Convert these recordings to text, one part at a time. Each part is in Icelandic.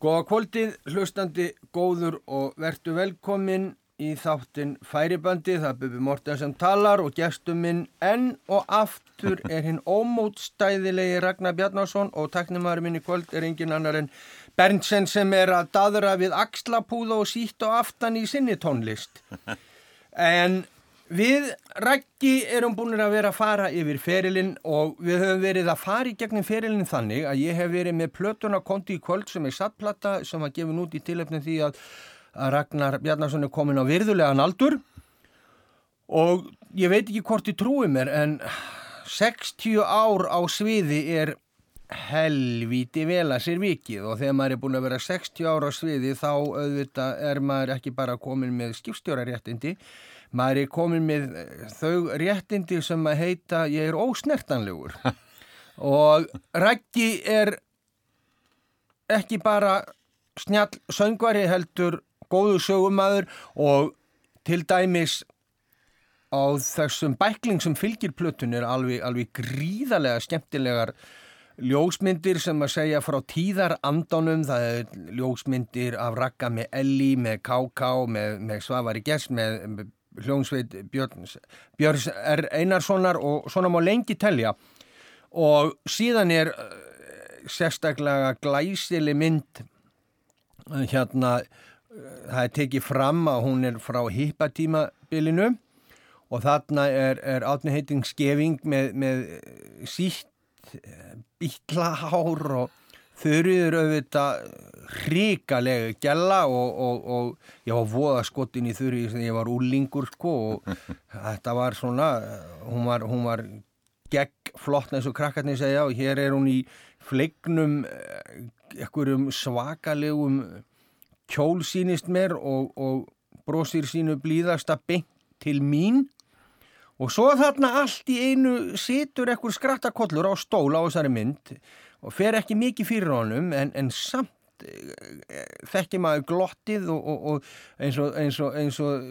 Góða kvöldið, hlustandi, góður og vertu velkomin í þáttin Færibandi. Það er Bubi Morten sem talar og gestur minn enn og aftur er hinn ómótstæðilegi Ragnar Bjarnarsson og taknumæður minn í kvöld er engin annar en Berntsen sem er að dadra við axlapúða og sítt og aftan í sinni tónlist. En við Raggi erum búin að vera að fara yfir ferilinn og við höfum verið að fara í gegnum ferilinn þannig að ég hef verið með plötuna konti í kvöld sem er sattplata sem var gefin út í tilöfnum því að, Ragnar Bjarnarsson er komin á virðulegan aldur. Og ég veit ekki hvort ég trúi mér en 60 ár á sviði er helvíti vel að sér vikið og þegar maður er búin að vera 60 ára á sviði þá auðvitað er maður ekki bara komin með skipstjóraréttindi maður er komin með þau réttindi sem að heita ég er ósnertanlegur og Rækki er ekki bara snjall söngvari heldur góðu sögumæður og til dæmis á þessum bækling sem fylgir plötun er alveg, alveg gríðarlega skemmtilegar ljósmyndir sem að segja frá tíðarandánum, það er ljósmyndir af Ragga með Elli, með K.K., með, með Svavari Gess, með, með hljónsveit Björns, Björns R. Einarssonar og svona má lengi telja og síðan er uh, sérstaklega glæsili mynd uh, hérna uh, það er tekið fram að hún er frá hippatímabilinu og þarna er, er átni heiting skefing með, með sítt bílahár og þurriður auðvitað ríkalegu gælla og, og, og ég var voða skotin í þurri þegar ég var úlingur sko og þetta var svona, hún var, hún var gegg flott eins og krakkarnir segja og hér er hún í fleignum ekkurum svakalegum kjól sínist mér og, og bróðsýr sínu blíðasta beint til mín. Og svo þarna allt í einu situr ekkur skrattakollur á stól á þessari mynd og fer ekki mikið fyrir honum en, en samt þekkir maður glottið og, og, og eins og, eins og, eins og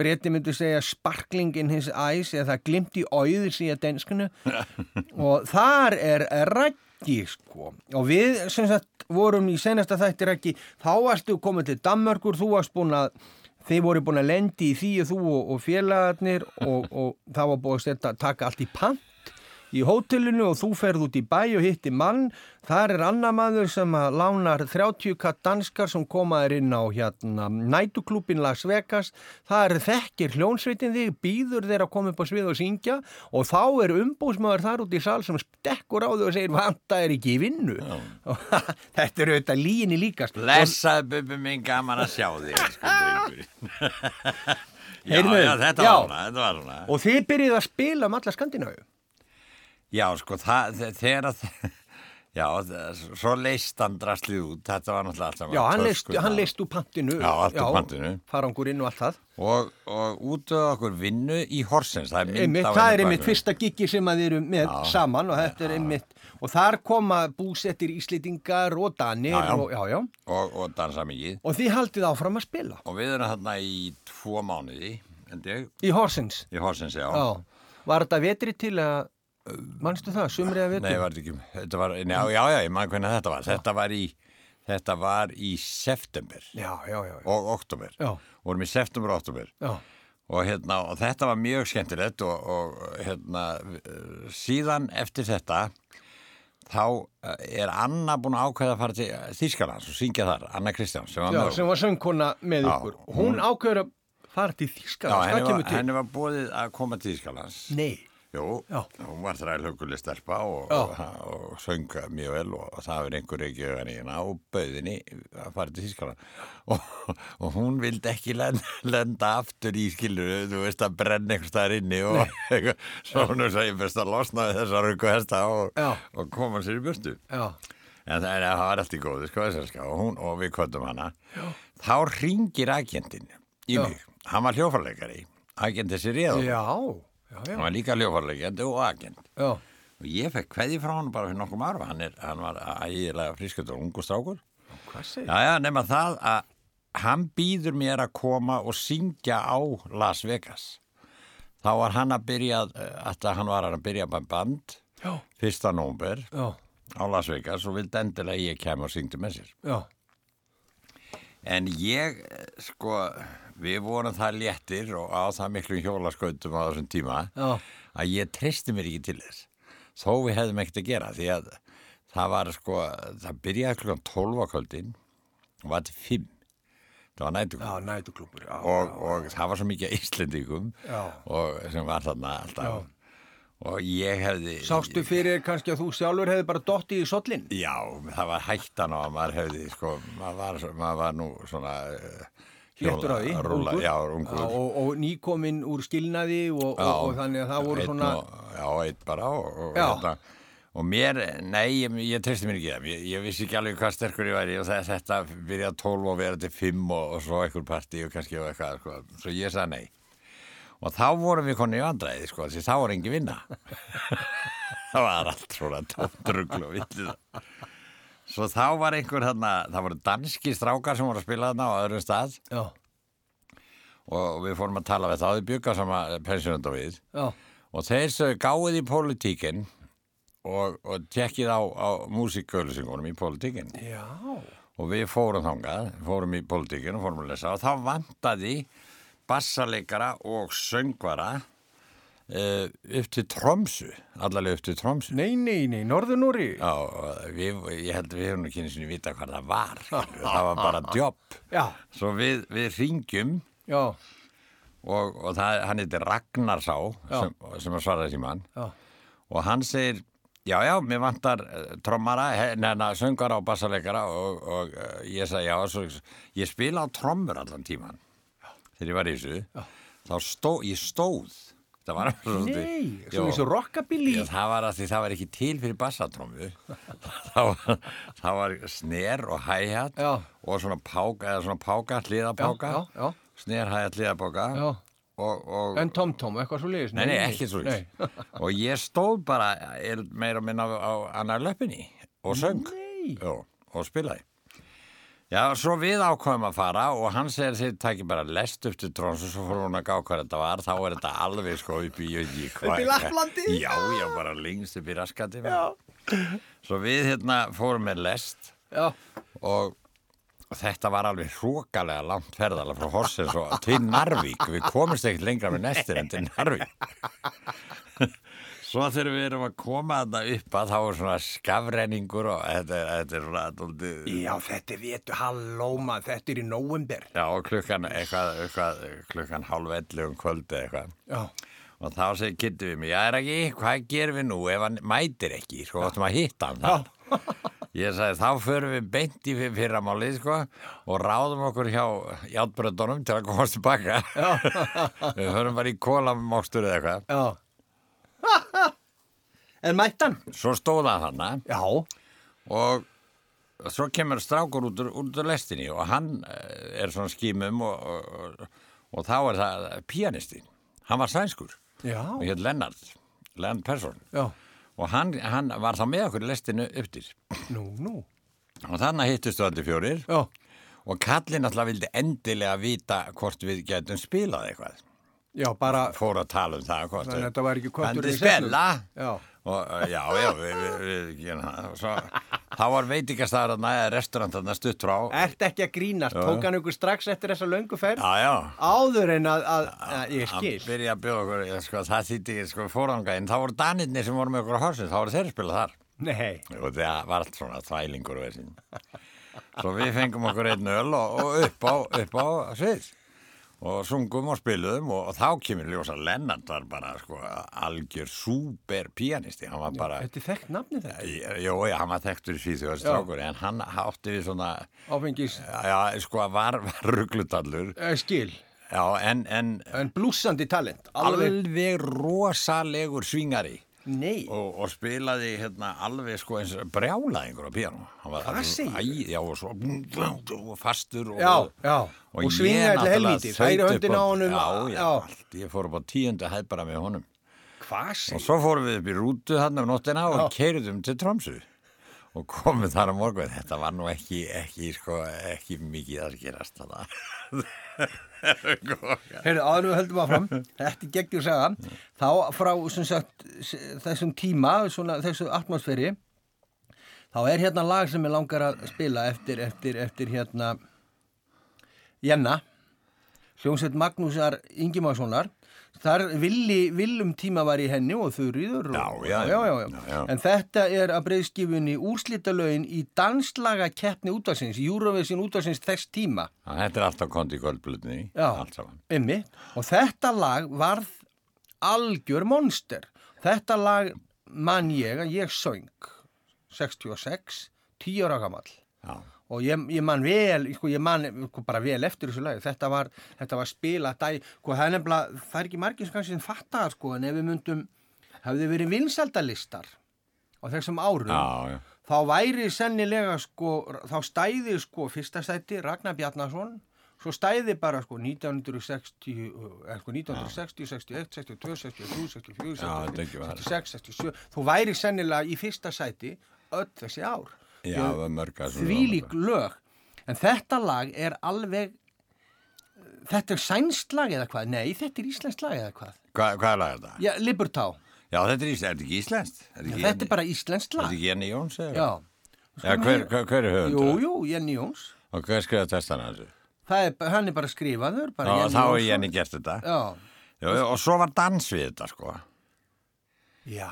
breyti myndu segja sparkling in his eyes eða það glimt í auður síðan denskunu og þar er rækki sko. Og við sem sagt vorum í senasta þætti rækki þá varstu komið til Danmarkur, þú varst búin að þeir voru búin að lendi í því og þú og félagarnir og, og það var búin að taka allt í pant í hótelinu og þú ferð út í bæ og hitti mann. Þar er annar maður sem lánar 30 katt danskar sem komaður inn á hérna nætuklúpin Las Vegas. Það er þekkir hljónsveitin þig, býður þeir að koma upp á svið og syngja og þá er umbúsmaður þar út í sal sem stekkur á þau og segir vanta er ekki í vinnu. Þetta er auðvitað líginni líkast. Blessað bubi minn gaman að sjá þig, sko drengurinn. já, já, þetta var svona, þetta var svona. Og þið byrjuð að spila um alla Skandinavíu. Já, sko, það, þe- þegar að, já, það- svo leist hann drastlið út, þetta var náttúrulega allt saman. Já, hann leist, hann leist úr pantinu. Já, allt úr pantinu. Farangurinn og allt það. Og, og út af okkur vinnu í Horsens, það er mynd Einmitt, á það henni er einmitt fyrsta giggi sem að þið eru með Já. saman og þetta er einmitt og þar koma búsettir íslitingar og danir Já, já. Og, já, já, Og, og dansa mikið. og þið haldið áfram að spila Og við erum þarna í tvo mánuði, en ég, í Horsens í Horsens, já. já. Var þetta vetri til að mannstu það, sumri að vetri? Nei, var ekki, þetta var, nei, já, já, já, ég man hvernig þetta var. Þetta var í, þetta var í september Já, já, já, já. og oktober. Já. Vorum í september og oktober. já. Og, hérna, og þetta var mjög skemmtilegt og, og hérna, eh, síðan eftir þetta þá eh, er Anna búin að ákveða að fara til Þýskalands og syngja þar, Anna Kristján sem var já með sem var söngkona með Já, ykkur hún ákveður að fara til Þýskalands, Já, hvað kemur var, til? henni var búið að koma til Þýskalands Nei, Jú, Já. hún var þrælhauguleg stelpa og, og, og sönga mjög vel og það var einhver ekki auðan í hérna og bauðinni að fara til Þýskaland. Og, og hún vildi ekki lenda, lenda aftur í skilur þú veist að brenna einhver staðar inni og svo hún er sæði best að losna þessar röngu hesta og, og koma sér í já, en það, það var allt í góðu sko, og, hún, og við kvöldum hana. Já. þá ringir agentinn í mig, hann var hljófarleikari agent þessi réð já, já, já, hann var líka hljófarleikandi og agent. Já. og ég fekk kveði frá hann bara fyrir nokkum ára hann, er, hann var ægilega frískut og ungu strákur. Hvað segir? já já nema það að hann býður mér að koma og syngja á Las Vegas. Þá var hann að byrja að hann var að byrja með band Já, fyrsta nómber á Las Vegas og vildi endilega ég kemur og syngdi með sér. Já, En ég, eh, sko, við vorum það léttir og á það miklu hjólaskautum á þessum tíma Já. að ég treysti mér ekki til þess. Þó við hefðum ekkert að gera því að það var sko, það byrjaði klukkan 12 á kvöldin og var til 5. Það var nætugum. Já, nætuklúpur, já. og, og það var svo mikið íslendingum sem var þarna alltaf og ég hefði Sástu fyrir kannski að þú sjálfur hefði bara dottið í sollin? já, það var hættan á að maður hefði sko, maður var, maður var nú svona uh, Léttur á því, rúla, ungur. já, ungur og, og nýkominn úr skilnaði og, Já. og, og þannig að það voru svona... já, eitt bara og, og, Já. hérna, og mér, nei, ég, ég treysti mér ekki það ég, ég vissi ekki alveg hvað sterkur ég væri og það, þetta byrjaði 12 og verið til 5 og, svo einhver partí og kannski og eitthvað sko. svo ég sagði nei og þá vorum við konni í vandræði sko, því þá var engin vinna það var allt svona tóttrugl og villið svo þá var einhver þarna, það voru danski strákar sem voru að spila þarna á öðrum stað. Já, og við fórum að tala við þá, þau bygga sama pensionund og við. Já, og þeir sögðu gáðið í pólitíkin og, og tekkið á, á músikauðlýsingunum í pólitíkin. Já, og við fórum þangað, fórum í pólitíkin og fórum að lesa. Og þá vantaði bassaleikara og söngvara uh, upp til Tromsu, allarlega upp til Tromsu. nei, nei, nei, Norðunúri. Já, og við, ég held að við höfum ekki einu sinni vita hvað það var, það var bara. Já, Svo við, við ringjum já, og, og það, hann heitir Ragnar Sá Já. sem, sem að svaraði síman já, og hann segir já, já, mér vantar uh, trommara, neina, söngara og bassaleikara og, og uh, ég sagði já, svo, ég spila á trommur allan tíman þegar ég var í þessu þá stó, ég stóð það var svolítið- nei, Jó. svo eins og rockabilly. Já, það var að því það var ekki til fyrir bassatrommu það, var, það var sner og hi-hat Já. og svona páka, eða svona páka, hliðapáka Já, já, já. sner, hi-hat, hliðapáka Já. og, og En Tom Tom, eitthvað svo liðis? Nei, nei, ekki svo og ég stóð bara er, meira minna á, á annar löppinni og söng Nei. Jó, og spilaði Já, svo við ákvæmum að fara og hann segir þeir takki bara lest upp til tróns og svo fór hún að gá hvað þetta var. Þá er þetta alveg sko upp í hvað Upp í Lapplandi? Já, já, bara lengst upp í raskati. Svo við hérna fórum með lest Já, og þetta var alveg hrókalega langt ferðala frá Horsens og til Narvík. Við komumst ekkert lengra með nestir en til Narvík svo þegar við erum að koma þarna upp að þá er svona skafrenningur og þetta, þetta er svona dálítið- já, þetta er vétu, halló maður, þetta er í nóvember. já, klukkan eitthvað, eitthvað klukkan hálf ellu um kvöldi eitthvað Já, og þá segir Kitty við mig, já er ekki, hvað gerum við nú ef hann mætir ekki, sko, áttum að hitta hann það Ég sagði, þá förum við beint í fyr- fyrramálið, sko, og ráðum okkur hjá játbröndunum til að komast tilbaka. við förum bara í kólamókstur eða eitthvað. já. en mættan? Svo stóða hann Já, og svo kemur strákur út úr, úr lestinni og hann eh, er svona skímum og, og, og, og þá er það pianisti. Hann var sænskur já, og hér Lennart, Lennart Persson. já. Og hann, hann var þá með okkur í lestinu upptir. Nú, nú. Og þannig hittustu allir fjórir. Já, Og kallinn alltaf vildi endilega vita hvort við getum spilað eitthvað. Já, bara, Fór að tala um það. þannig að við- þetta var ekki köttur Bandi spila. Já, Og, já, já, við, við, við þá var veitingastæður að næða restaurant að stutt frá. ert ekki að grínast, tók hann ykkur strax eftir þessa löngu já. Áður en að, að, að ég skil. byrja að bjóða okkur, ég, sko, það þýtti ekki, sko, fórangæðin. Þá voru danirnir sem voru með okkur á horsins, þá voru þeir að spila þar. Nei, Og það var allt svona þvælingur og þessin. Svo við fengum okkur einn öl og, og upp á, á svið og sungum og spiluðum og, og þá kemur ljósa Lennart var bara sko algjör súper pianisti, hann var bara þetta er þekkt nafni þetta. Jó, já, hann var þekktur í Svíþjóðastrákur en hann átti við svona Áfengis, já, sko, var, var ruglutallur uh, skil, já, en, en en blúsandi talent. Alveg. alveg rosalegur svingari og, og spilaði hérna alveg sko eins brjálaðingur á segirðu? Æ, Já, og fastur og, já, já. og, Og svingaði ég til náttúrulega helvíti, þaut færi höndin á honum. Já, allt, ég fór upp á tíundu hæð bara með honum Hvað og segir? svo fórum við upp í rútu hann um nóttina og keirðum til Tromsu og komum þar á morgun. Þetta var nú ekki, ekki, sko, ekki mikið að gerast Heyrðu, áður en við höldum áfram, þetta geggjur saga, þá frá sagt, þessum tíma, svona, þessu atmosfæri, þá er hérna lag sem ég langar að spila eftir, eftir, eftir hérna, Jenna, hljómsveit Magnúsar Ingimarssonar, þar villi, villum tíma var í henni og þurriður. Já, og, já, já, já, já, já. En þetta er að breyðskifunni úrslítalögin í danslaga keppni útvarsins, Eurovision útvarsins þess tíma. Já, Þetta er alltaf kondi í kvöldblutni, Já. Ymmi. Og þetta lag varð algjör monster. Þetta lag man ég að ég söng 66, 10 ára gamall. Já, Og ég, ég man vel, sko, ég man sko, bara vel eftir þessu lagi. Þetta var, þetta var spila dæ, sko, það er nefnilega, það er ekki margir sem kannski sem fatta það, sko, en ef við myndum, hefði verið vinsaldalistar á þessum árum, já, já. þá væri sennilega, sko, þá stæði, sko, fyrsta stætti Ragnar Bjarnason, svo stæði bara, sko, 1960, eh, sko, 1960, 61, 62, 63, 64, Já, þetta ekki var. 66, 67, þú væri sennilega í fyrsta sæti öll þessi ár. Já, Þvílík lög. En þetta lag er alveg, þetta er sænst lag eða hvað? Nei, þetta er íslenskt lag eða hvað? Hva, hvað lag er þetta? Já, Libertá. Já, þetta er, er þetta ekki íslenskt? Er ekki Þetta er bara íslenskt Er lag. þetta ekki Jenny Jóns? eða? Já. Já, hver, hver, hver er höfundur? Jú, jú, Jenny Jóns. Og hver skrifa testan hans? Það er, hann er bara skrifaður. Bara Já, Jenny þá er. Jenny gert þetta. Já. Já, og svo var dans við þetta, sko. Já,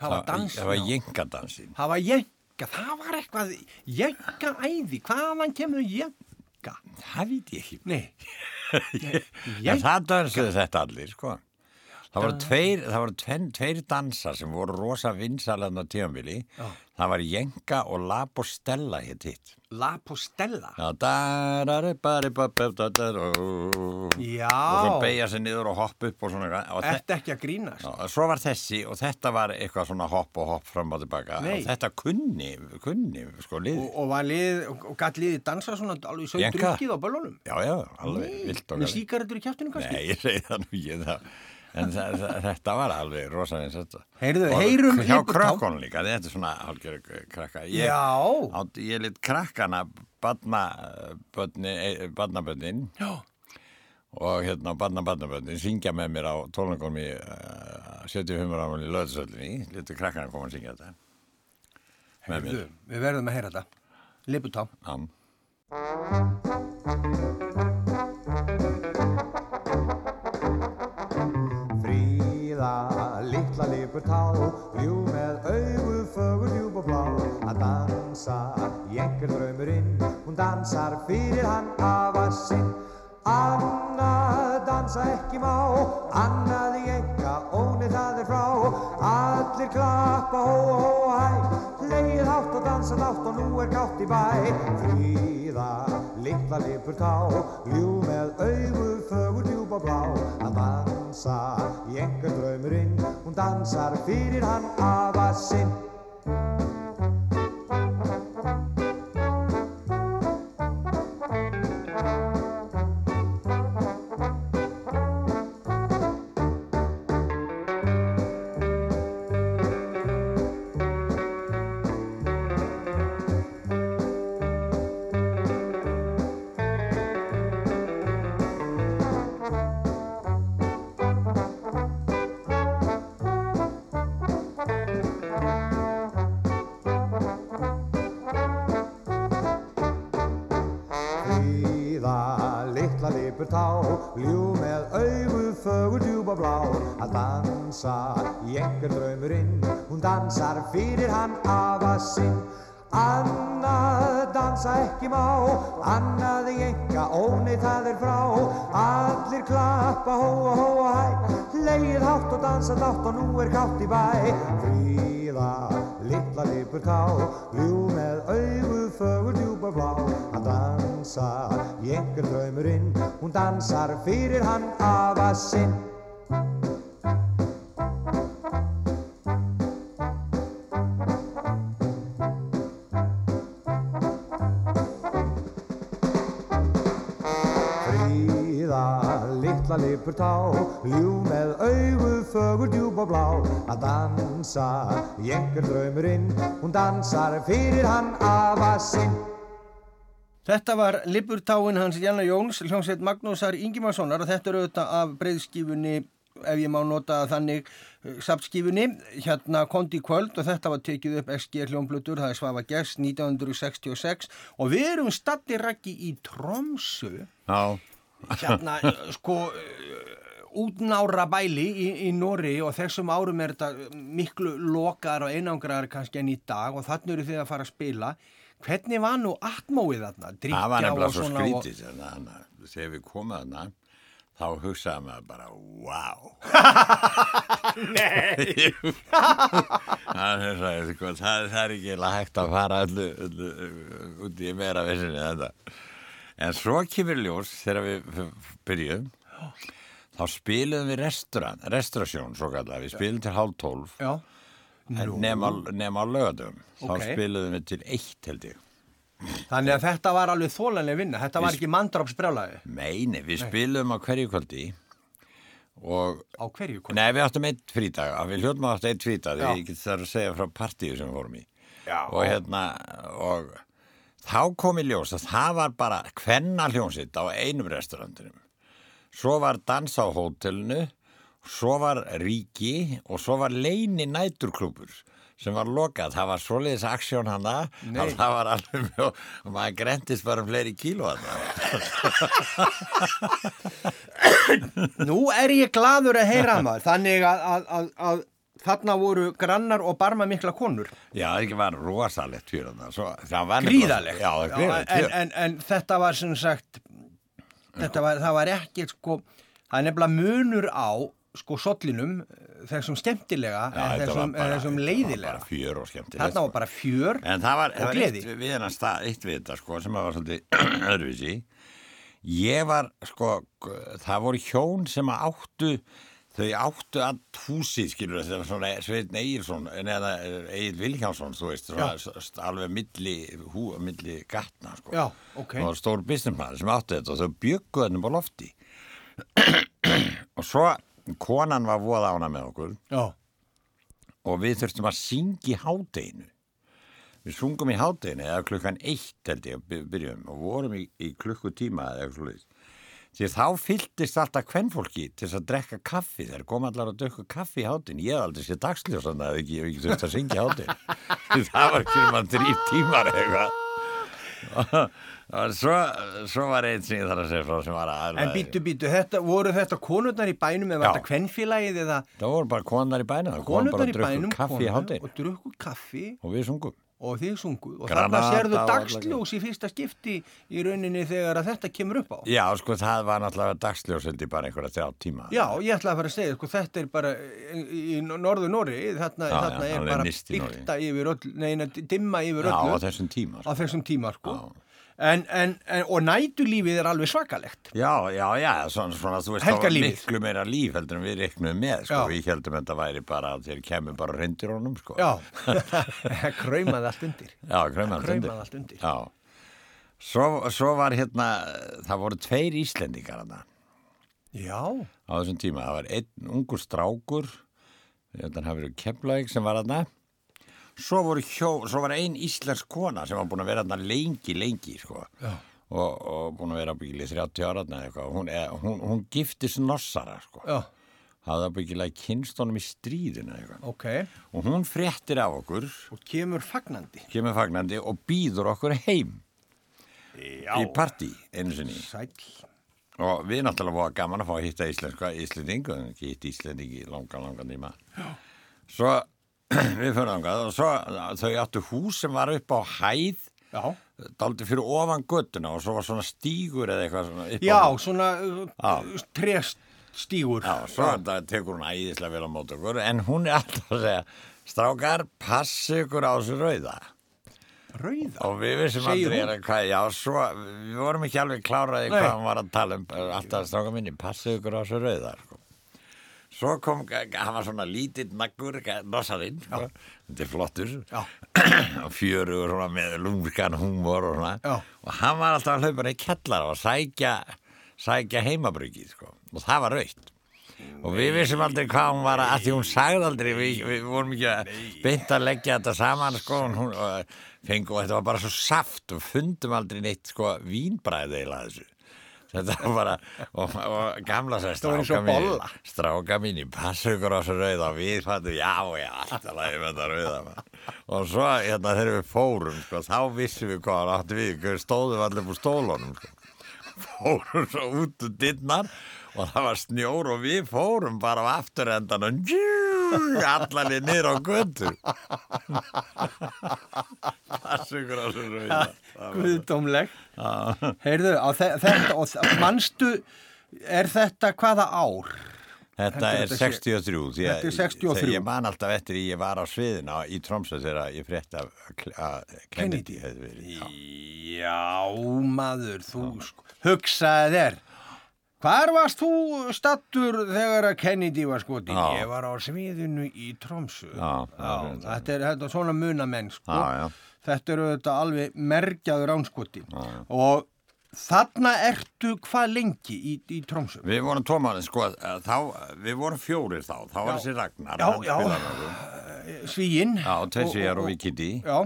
það var dans. Það var já. jengadansin. Það var jenga, það var eitthvað, jenga æði, hvaðan kemur jenga? Það veit ég ekki. Nei, En það dansuðu þetta allir, sko. Það voru tveir, það voru tveir, tveir dansar sem voru rosa vinsalegna tíðanbili. Já. Það var Jenga og Labostella hitt hitt. La Postella. Já, bari, og Já, svo beigja sig niður og hoppa upp og svona. þetta ekki að grínast. Já, svo var þessi og þetta var eitthvað svona hopp og hopp fram og tilbaka. Nei. Og þetta kunni, kunni, sko, lið. Og, og lið, og, gætt liðið dansa svona alveg svo drukkið á böllunum. Já, já, alveg, vilt og Með galið. síkaretur í kjáttinu kannski? Nei, ég segi það nú ekki það. En þetta var alveg rosaðins þetta. Heyrðu, heyrum Hjá krökkunum líka, þetta er svona hálfgjör krakka. Ég, Já. Á, ég lit krakkana badnaböndin Já. og hérna badna badnaböndin syngja með mér á tónleikunum í uh, 75 ára í löðsöllinni. Litur krakkana koma að syngja þetta. Heyrðu, við verðum að heyra þetta. Libertá. Já. Litla lipur tá, ljú með augu fögur djúb og blá. Að dansa einhver draumurinn, hún dansar fyrir hann afa sinn. Annað dansa ekki má, annað í enga, ónið það er frá. Allir klappa, hó, hó, hæ, leið hátt og dansa látt og nú er gátt í bæ. Fríða, litla lipur tá, ljú með augu fögur djúb og blá. Að dansa í einhver draumurinn, hún dansar fyrir hann afa sinn. Einhver draumurinn, hún dansar fyrir hann afa sinn. Annað dansa ekki má, annað í enga, ónið það er frá. Allir klappa, hó, hó, hæ, leið hátt og dansa dátt og nú er gátt í bæ. Fríða, litla lipur tá, ljú með augu fögur djúb og blá. Að dansa í einhver draumurinn, hún dansar fyrir hann afa sinn. Lipur tá, ljú með augu fögur djúb og blá. Að dansa einhver draumurinn, hún dansar fyrir hann afa sinn. Þetta var Libertáin hans Janna Jóns, hljómsveit Magnúsar Ingimarssonar. Og þetta eru auðvitað af breyðskifunni ef ég má nota þannig sapskífunni, hérna kondi í kvöld. Og þetta var tekið upp SG hljómblutur, það er Svafa Gess 1966 og við erum stattir rækki í Tromsu Já, hérna sko útnára bæli í, í Nóri og þessum árum er þetta miklu lokar og einangraðar kannski enn í dag og þannig eru þið að fara að spila. Hvernig var nú atmóið þarna? það var nefnilega svo skrítið þannig að þegar við komum þarna þá hugsaði maður bara, wow Nei. Það, er, það, sko, það, það er ekki hægt að fara öllu, öllu uh, út í meira vissinni þetta en svo kemur ljós þegar við byrjuðum þá spiluðum við restaurant, restaurasjón svo kallar, við spilum til hálf tólf. Nema, lögadum þá Ok. spiluðum við til eitt held ég. Þannig að þetta var alveg þólanlega vinna, þetta var ekki mandrápsbrjálaði meini, við spiluðum á hverju kvöldi og á hverju kvöld. Nei, við áttum eitt frítag, við hljóttum átt eitt frítag, ég get þar að segja frá partíu sem við fórum í. Já. Og hérna, og þá kom í ljós að það var bara hvenna hljónsitt á einum restaurandinum. Svo var dans á hótelinu, svo var ríki og svo var leini næturklúpur sem var lokað. Það var svoleiðis aksjón hana Nei. að það var alveg mjög, og maður grendist bara um fleiri kíló hana. Nú er ég gladur að heyra maður, þannig að, að, að, að þarna voru grannar og barma mikla konur. Já, það var rosalegt fyrir það Gríðalegt. Já, gríðalegt en, en, en þetta var sem sagt, þetta var, það var ekki sko, það er nefnilega munur á sko sollinum, þessum skemmtilega, Já, en þessum, bara- en þessum þetta var leiðilega. bara fjör og skemmtilegt Þarna var sko. bara fjör En það var, og það var gleði. eitt við hennar stað, eitt við þetta sko, sem var svolítið öðruvísi. Ég var, sko, það voru hjón sem áttu, þau áttu að húsið, skilur þetta var svona Sveitn Egilson, neða Egil Vilhjánsson, þú veist, svona, alveg milli, hú, milli gatna, sko. Já, ok. Það var stór businessman sem áttu þetta og þau bjöggu þennum á lofti. og svo, konan var voða ána með okkur Já, og við þurftum að syngja í hádeginu. Við sungum í hádeginu eða klukkan eitt held ég byrjum og vorum í, í klukkutíma eða eitthvað slúðið. Því þá fylltist alltaf kvennfólki til þess að drekka kaffi. Þeir kom allar að drekka kaffi í hádeginu. Ég hef aldrei séð dagsljósan að ekki, ég hef ekki þurft að syngja hádeginu. það var ekki um að þrý tímar eitthvað. og svo, svo var einn sem ég þarf að segja frá sem var að en býtu, býtu, þetta, voru þetta konurnar í bænum eða var þetta kvennfélagið eða Það voru bara konar í bænum. Það kom bara konurnar að bænum kaffi í hádeginu og drukku kaffi og við sungum. Og þið sunguð og Granata þarna sérðu dagsljós í fyrsta skipti í rauninni þegar að þetta kemur upp á. Já, sko, það var náttúrulega dagsljósildi bara einhverja þrjá tíma. Já, ég ætla að fara að segja, sko, þetta er bara í, í norðu Nóri, þarna, Já, já, þarna er alveg bara bygta yfir öll, neina, dimma yfir Já, á þessum tíma. á Sko. þessum tíma, sko. En, en, en, og nætulífið er alveg svakalegt. Já, já, já, svona, svona, þú veist, það var miklu meira líf heldur en við reiknum með, sko, Já. við heldum þetta væri bara að þeir kemur bara reyndir honum, sko. Já, kraumaði allt undir. Já, Kraumaði allt undir. Já. Svo, svo var hérna, það voru tveir Íslendingar hana Já, á þessum tíma. Það var einn ungur strákur, þetta hafi verið kemlaug sem var hana. Svo, hjó, svo var ein íslensk kona sem var búin að vera hana lengi, lengi, sko. Já. Og, og búin að vera byggileg 30 ára eða eitthvað. Hún, hún, hún giftist norsara, sko. já, hafði byggilega kynst honum í stríðinu eða eitthvað. ok. Og hún fréttir af okkur, Og kemur fagnandi. kemur fagnandi og býður okkur heim Já. í partí einu sinni. Sæl. Og við náttúrulega voru gaman að fá að hitta íslenska Íslending og ekki hitt Íslending í langan, langan tíma. Svo við fyrir þangað og svo þau áttu hús sem var upp á hæð, Já. daldi fyrir ofan göttuna og svo var svona stígur eða eitthvað svona upp á Já, svona uh, trestígur. Já, svo það tekur hún æðislega vel á mót okkur en hún er alltaf að segja strákar, passi ykkur á þessu rauða Rauða. og við vissum aldrei hún? að hvað, já, svo við vorum ekki alveg kláraði Nei. hvað hann var að tala um alltaf strákar minni, passi ykkur á þessu rauða. Svo kom, hann var svona lítill naggur, nossarinn sko. þetta er flottur Já. og svona, með lúmskan húmor og svona Já. og hann var alltaf að hlaupa í kellar og sækja sækja heimabryggið sko. og það var raukt og við vissum aldrei hvað hún var að, því hún sagði aldrei, við, við vorum ekki að beint að leggja þetta saman sko, hún og fengu og þetta var bara svo saft og fundum aldrei neitt sko vínbræði eila þessu Þetta var bara, og, og gamla og stráka mín, í passu ykkur á þessu rauða og við fattum, já, já, alltaf með þetta rauða og svo, hérna, þegar við fórum sko, þá vissum við hvað hann átti við stóðum allir úr stólunum sko. Fórum svo út úr dittnar og það var snjór og við fórum bara á afturendan og djú, allarlega niður á götu passu ykkur á þessu rauða Guðdómleg. Heyrðu, þetta, og manstu, er þetta hvaða ár? Þetta er þetta sé- 63 því að Þetta 63. þegar ég man alltaf eftir því ég var á sviðina í Tromsö þegar ég frétt af Kennedy verið já. Já, maður, þú sko, hugsaði þér. Hvar varst þú stattur þegar að Kennedy var skotin? Ég var á sviðinu í Tromsu. Já, já, þetta er þetta er svona munamenn, sko. Já, já. Þetta eru þetta alveg merkjaður ánskoti. Og þarna ertu hvað lengi í, í Tromsu? Við vorum tómaðin sko þá, við vorum fjórir þá þá var þessi Ragnar okkur. Svíinn. Já, tveir svíjar og Já,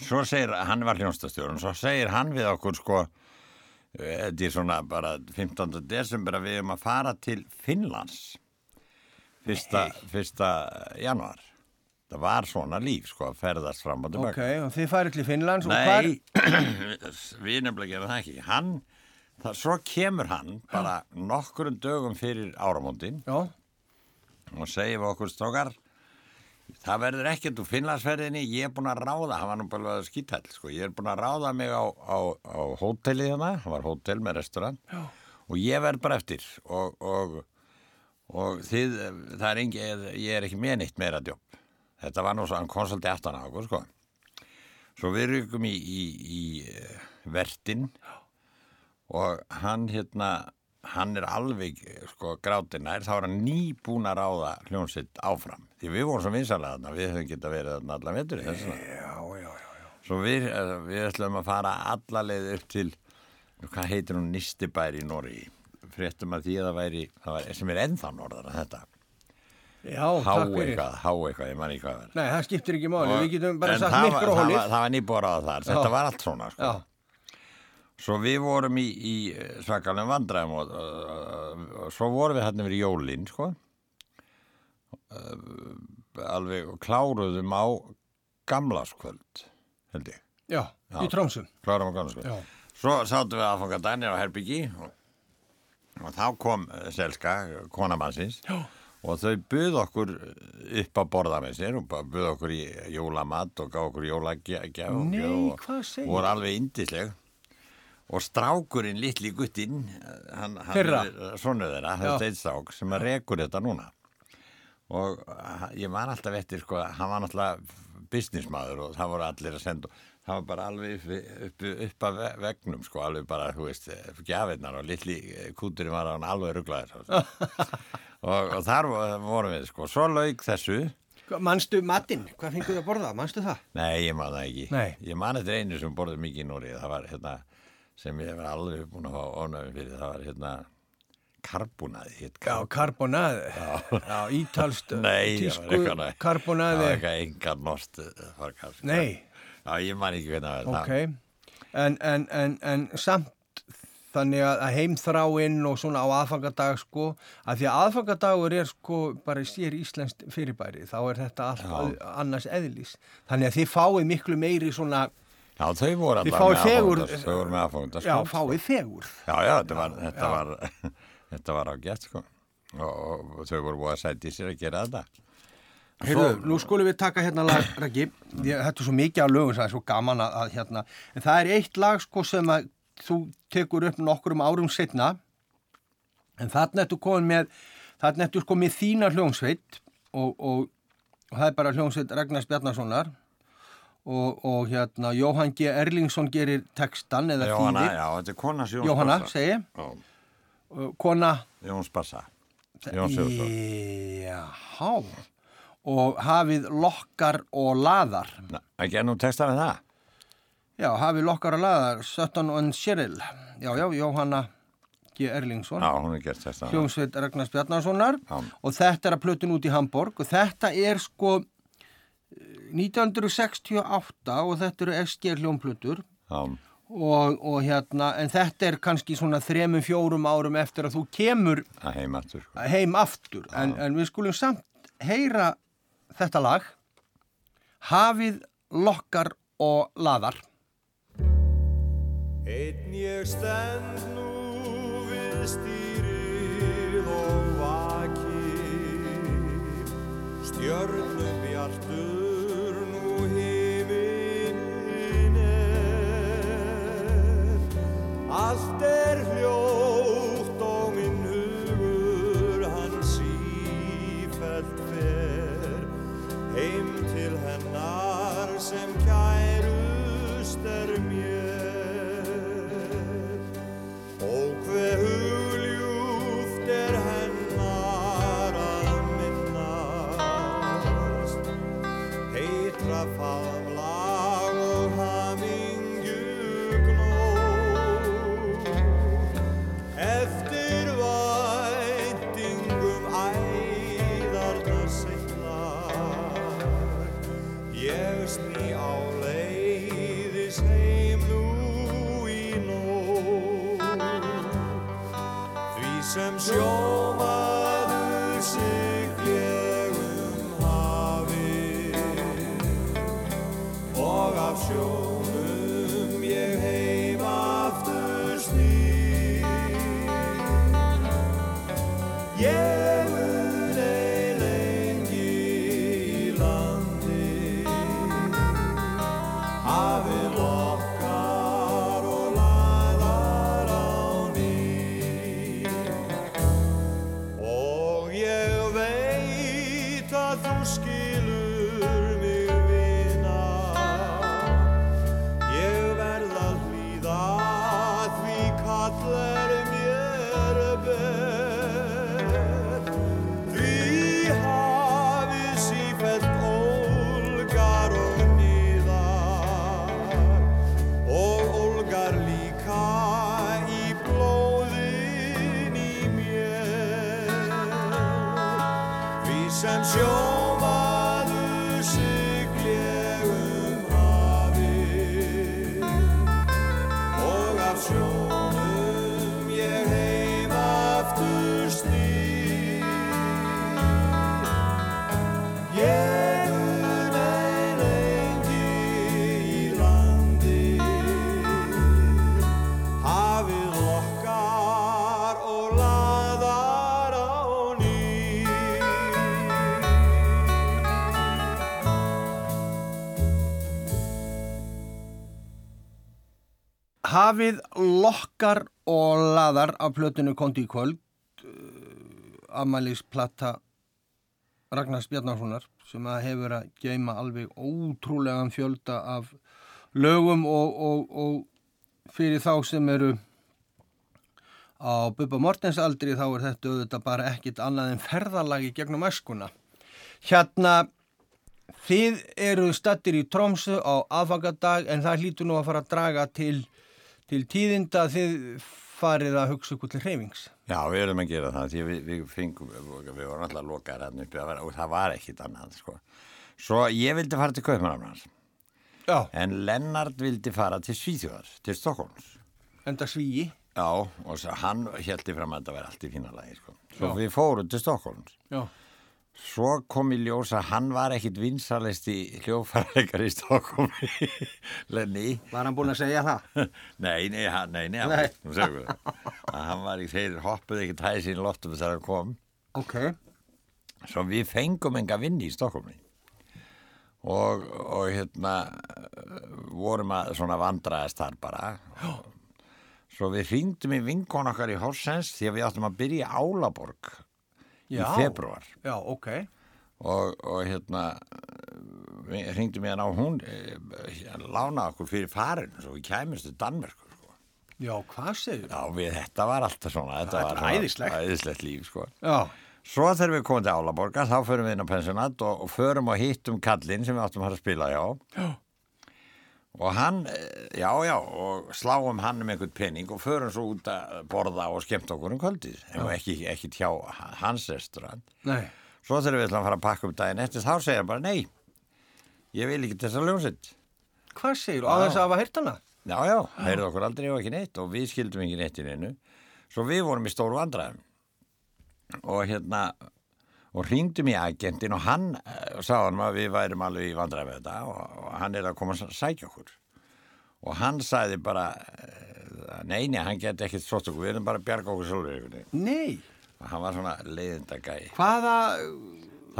Svo segir, hann var hljónstastjórun svo segir hann við okkur sko eh, þetta er svona bara 15. desember að við erum að fara til Finnlands. Fyrsta, fyrsta januar það var svona líf sko að ferðast fram og ok, tilbaka og þið farið til Finnlands og hvar? Nei, við nefnilega gerum það ekki. Hann, það, svo kemur hann bara nokkurum dögum fyrir áramóndin og segir við okkur strókar það verður ekkert úr Finnlandsferðinni. Ég er búin að ráða, hann var nú bara skítall sko. ég er búin að ráða mig á, á, á hótelið hérna, hann var hótel með restaurant. Já. og ég verð bara eftir. Og, og, og þið, það er engi ég er ekki með neitt meira djóp þetta var nú svo, hann kom svolítið aftan á okkur sko. svo við rykum í, í, í eh, vertin og hann hérna hann er alveg sko grátinær þá er hann nýbúin að ráða hljónsitt áfram. Því við vorum svo vinsalega þarna við höfum geta verið þarna já, já. svo við, eh, við ætlum að fara alla leið upp til hvað heitir hún Nistibær í Norri fréttum að því að það væri, það væri sem er ennþá norðar en þetta. Já, há eitthvað, há eitthvað, ég man ekki hvað það er. Nei, það skiptir ekki máli, við getum bara sagt það var- það var, það var nýbúið að ráða þar þetta var allt svona sko. Já, Svo við vorum í, í svakalum vandræðum og, og, og, svo vorum við hérna verið jólinn, sko. Uh, alveg kláruðum á gamlaskvöld, held ég. já, í Trómsum. Kláruðum á gamlaskvöld. Já. Svo sátum við aðfanga Daniel á Herbyggi og, og þá kom eh, Selska, konamannsins. Já. Og þau buð okkur upp að borða með sér og buð okkur í jólamatt og gaf okkur jólagjaf Nei, og voru alveg indisleg og strákurinn litli guttinn hann, hann Þeirra? er sonu þeirra, Já. þetta er strák sem að rekur þetta núna og ha- ég man alltaf eftir sko, hann var náttúrulega businessmaður og það voru allir að senda það var bara alveg upp, upp, upp að ve- vegnum sko, alveg bara, þú veist gjafinnar og litli kúturinn var alveg rugglaður og, og þar vorum við sko, svo lauk þessu Manstu matinn? Hvað fengur þið að borða? Manstu það? Nei, ég man það ekki. Nei. Ég man þetta einu sem borðið mikið í Nóri. Það var hérna, sem ég var alveg búin að fá ónæfum fyrir, það var hérna karbonaði. Já, karbonaði. Já, ítalst Nei, nei. Það karbonaði. var eitthvað engar nost farkar. Nei, Já, ég man ekki hvernig það var. ok. En, en, en, en samt þannig að að heimþráinn og svona á aðfangadag sko, að því að aðfangadagur er sko bara sér íslenskt fyrirbæri, þá er þetta allt Já. annars eðlís. Þannig að þið fáið miklu meiri svona, Já, þau voru fáið með aðfangast. já, fáið fegur. Já, já, þetta var, þetta var, þetta var á gett, sko. Og, þau voru búið að sæti sér að gera þetta. Heyrðu, nú skulum við taka hérna lag, Ég- þetta er svo mikið af lögum, það er svo gaman að, að hérna, en það er eitt lag sko sem að þú tekur upp nokkurum árum setna, en þarna ertu komin með, þarna ertu sko með þína hljómsveit og, og, og það er bara hljómsveit Ragnars Bjarnasonar og, og hérna Jóhann G. Erlingsson gerir textan eða Jóhanna, þýðir, já, þetta er kona Jóns Jóhanna, segi, Og kona, Jóns Bassa. Jóns. Jáhá, og hafið lokkar og laðar. Ekki ennú textar en það? Já, hafið lokkar og laðar, Sutton and Cheryl. Já, já, Jóhanna G. Erlingsson. Er Ragnars Bjarnasonar Já. og þetta er að plötun út í Hamburg og þetta er sko 1968 og þetta eru SG hljómplötur. Já, og, og hérna, en þetta er kannski svona þremum, fjórum árum eftir að þú kemur að heimatur sko. heim aftur, en, en við skulum samt heyra þetta lag Hafið, lokkar og laðar. Einn ég stend nú við stýrið og vakir Stjörnum Allt er hljótt Hafið, lokkar og laðar af plötinu Kondi í kvöld, uh, amælisplata Ragnars Bjarnarssonar sem að hefur að geima alveg ótrúlegan fjölda af lögum og, og, og fyrir þá sem eru á Bubba Mortens aldri þá er þetta auðvitað bara ekkit annað en ferðalagi gegnum æskuna. Hérna, þið eru stattir í Trómsu á aðfangadag en það hlýtur nú að fara að draga til, til tíðinda að þið farið að hugsa ykkur til hreyfings. Já, við erum að gera það því við, við fengum, við vorum alltaf lokaðar hann uppi að vera, og það var ekkit annað sko. Svo ég vildi fara til Kaupmannafnars Já, en Lennart vildi fara til Svíþjóðar, til Stokkólms enda svíi. Já, og hann heldi fram að þetta væri allt í fína lagi sko. Svo Já. við fórum til Stokkólms Já, Svo kom í ljós að hann var ekkit vinsalist í hljófarleikar í Stokkólmi Lenny var hann búinn að segja það? Nei, nei, hann, nei, nei, Nei. nú segum við að hann var í þeir hoppuð ekki tæði sín lottum þegar hann kom Ok. svo við fengum enga vinni í Stokkólmi og, og hérna vorum að svona vandraðast þar bara svo við hringdum í vinkon okkar í Horsens því að við áttum að byrja í Álaborg Já. í februar Já, ok. og, og hérna við hringdum í hann á hún eh, lána okkur fyrir farin svo við kæmumst til Danmerkur sko. Já, hvað segir Já, við, þetta var alltaf svona Þetta var æðislegt. æðislegt líf, sko Já, Svo þegar við komum til Álaborga, þá förum við inn á pensionat og, og förum og hittum kallinn sem við áttum að fara að spila hjá. Já. Og hann, eh, já, já, og sláum hann um einhvern penning og förum svo út að borða og skemmt okkur um kvöldið. En ekki, ekki hjá hans restaurant. nei. Svo þegar við ætlum að fara að pakka um daginn eftir, þá segir hann bara, nei, ég vil ekki þessa ljónsitt. Hvað segir þú? Á þess að hafa heyrt hana? Já, já, heyrðu okkur aldrei og ekki neitt og við skildum ekki neitt í neinu. Svo við vorum í stóru vandræðum og hérna og hringdum í agentin og hann uh, sá hann að við værum alveg í vandræðum með þetta og, og hann er að koma að sækja okkur. Og hann sagði bara uh, nei, nei, hann geti ekkert sótt okkur, við erum bara að bjarga okkur sjálfur. Nei, og hann var svona leiðindagæi. Hvaða,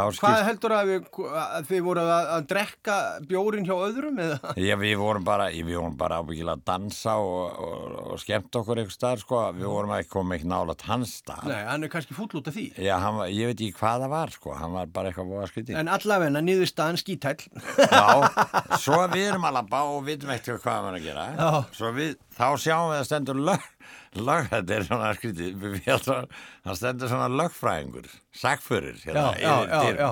Þá hvað skipt, heldur að, við, að þið voru að, að drekka bjórin hjá öðrum eða? já, við vorum bara, við bara ábyggilega að dansa og, og, og skemmt okkur einhver staðar, sko, við vorum ekki komið ekki nálat hans stað. Nei, hann er kannski fúll út af því. Já, hann var, ég veit ekki hvað það var, sko, hann var bara eitthvað búið að skytið. En allavegna niður staðan skítæll. Já, svo við erum að labba og vitum ekkert hvað hann er að gera. Já. Svo við, þá sjáum við að stendur lög, lög, þetta er svona skrítið, það stendur svona lögfræðingur, sagförir, hérna, Já, já, já.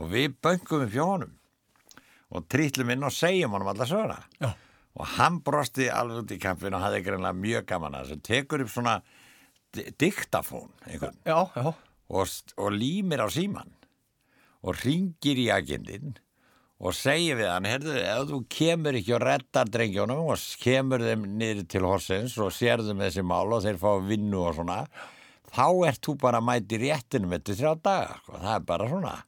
Og við böngum hjá honum og trýtlum inn og segjum honum alla söguna. Og hann brosti alveg út í kampinu og hafði greinlega mjög gaman að þessu, tekur upp svona di- diktafón, og, og límir á síman og ringir í agindin og segir við hann, herðu, ef þú kemur ekki og reddar drengjónum og kemur þeim niður til horsins og sérðum þessi mál og þeir fá vinnu og svona, þá ert þú bara mæti réttinum eftir þrjá daga, sko. það er bara svona.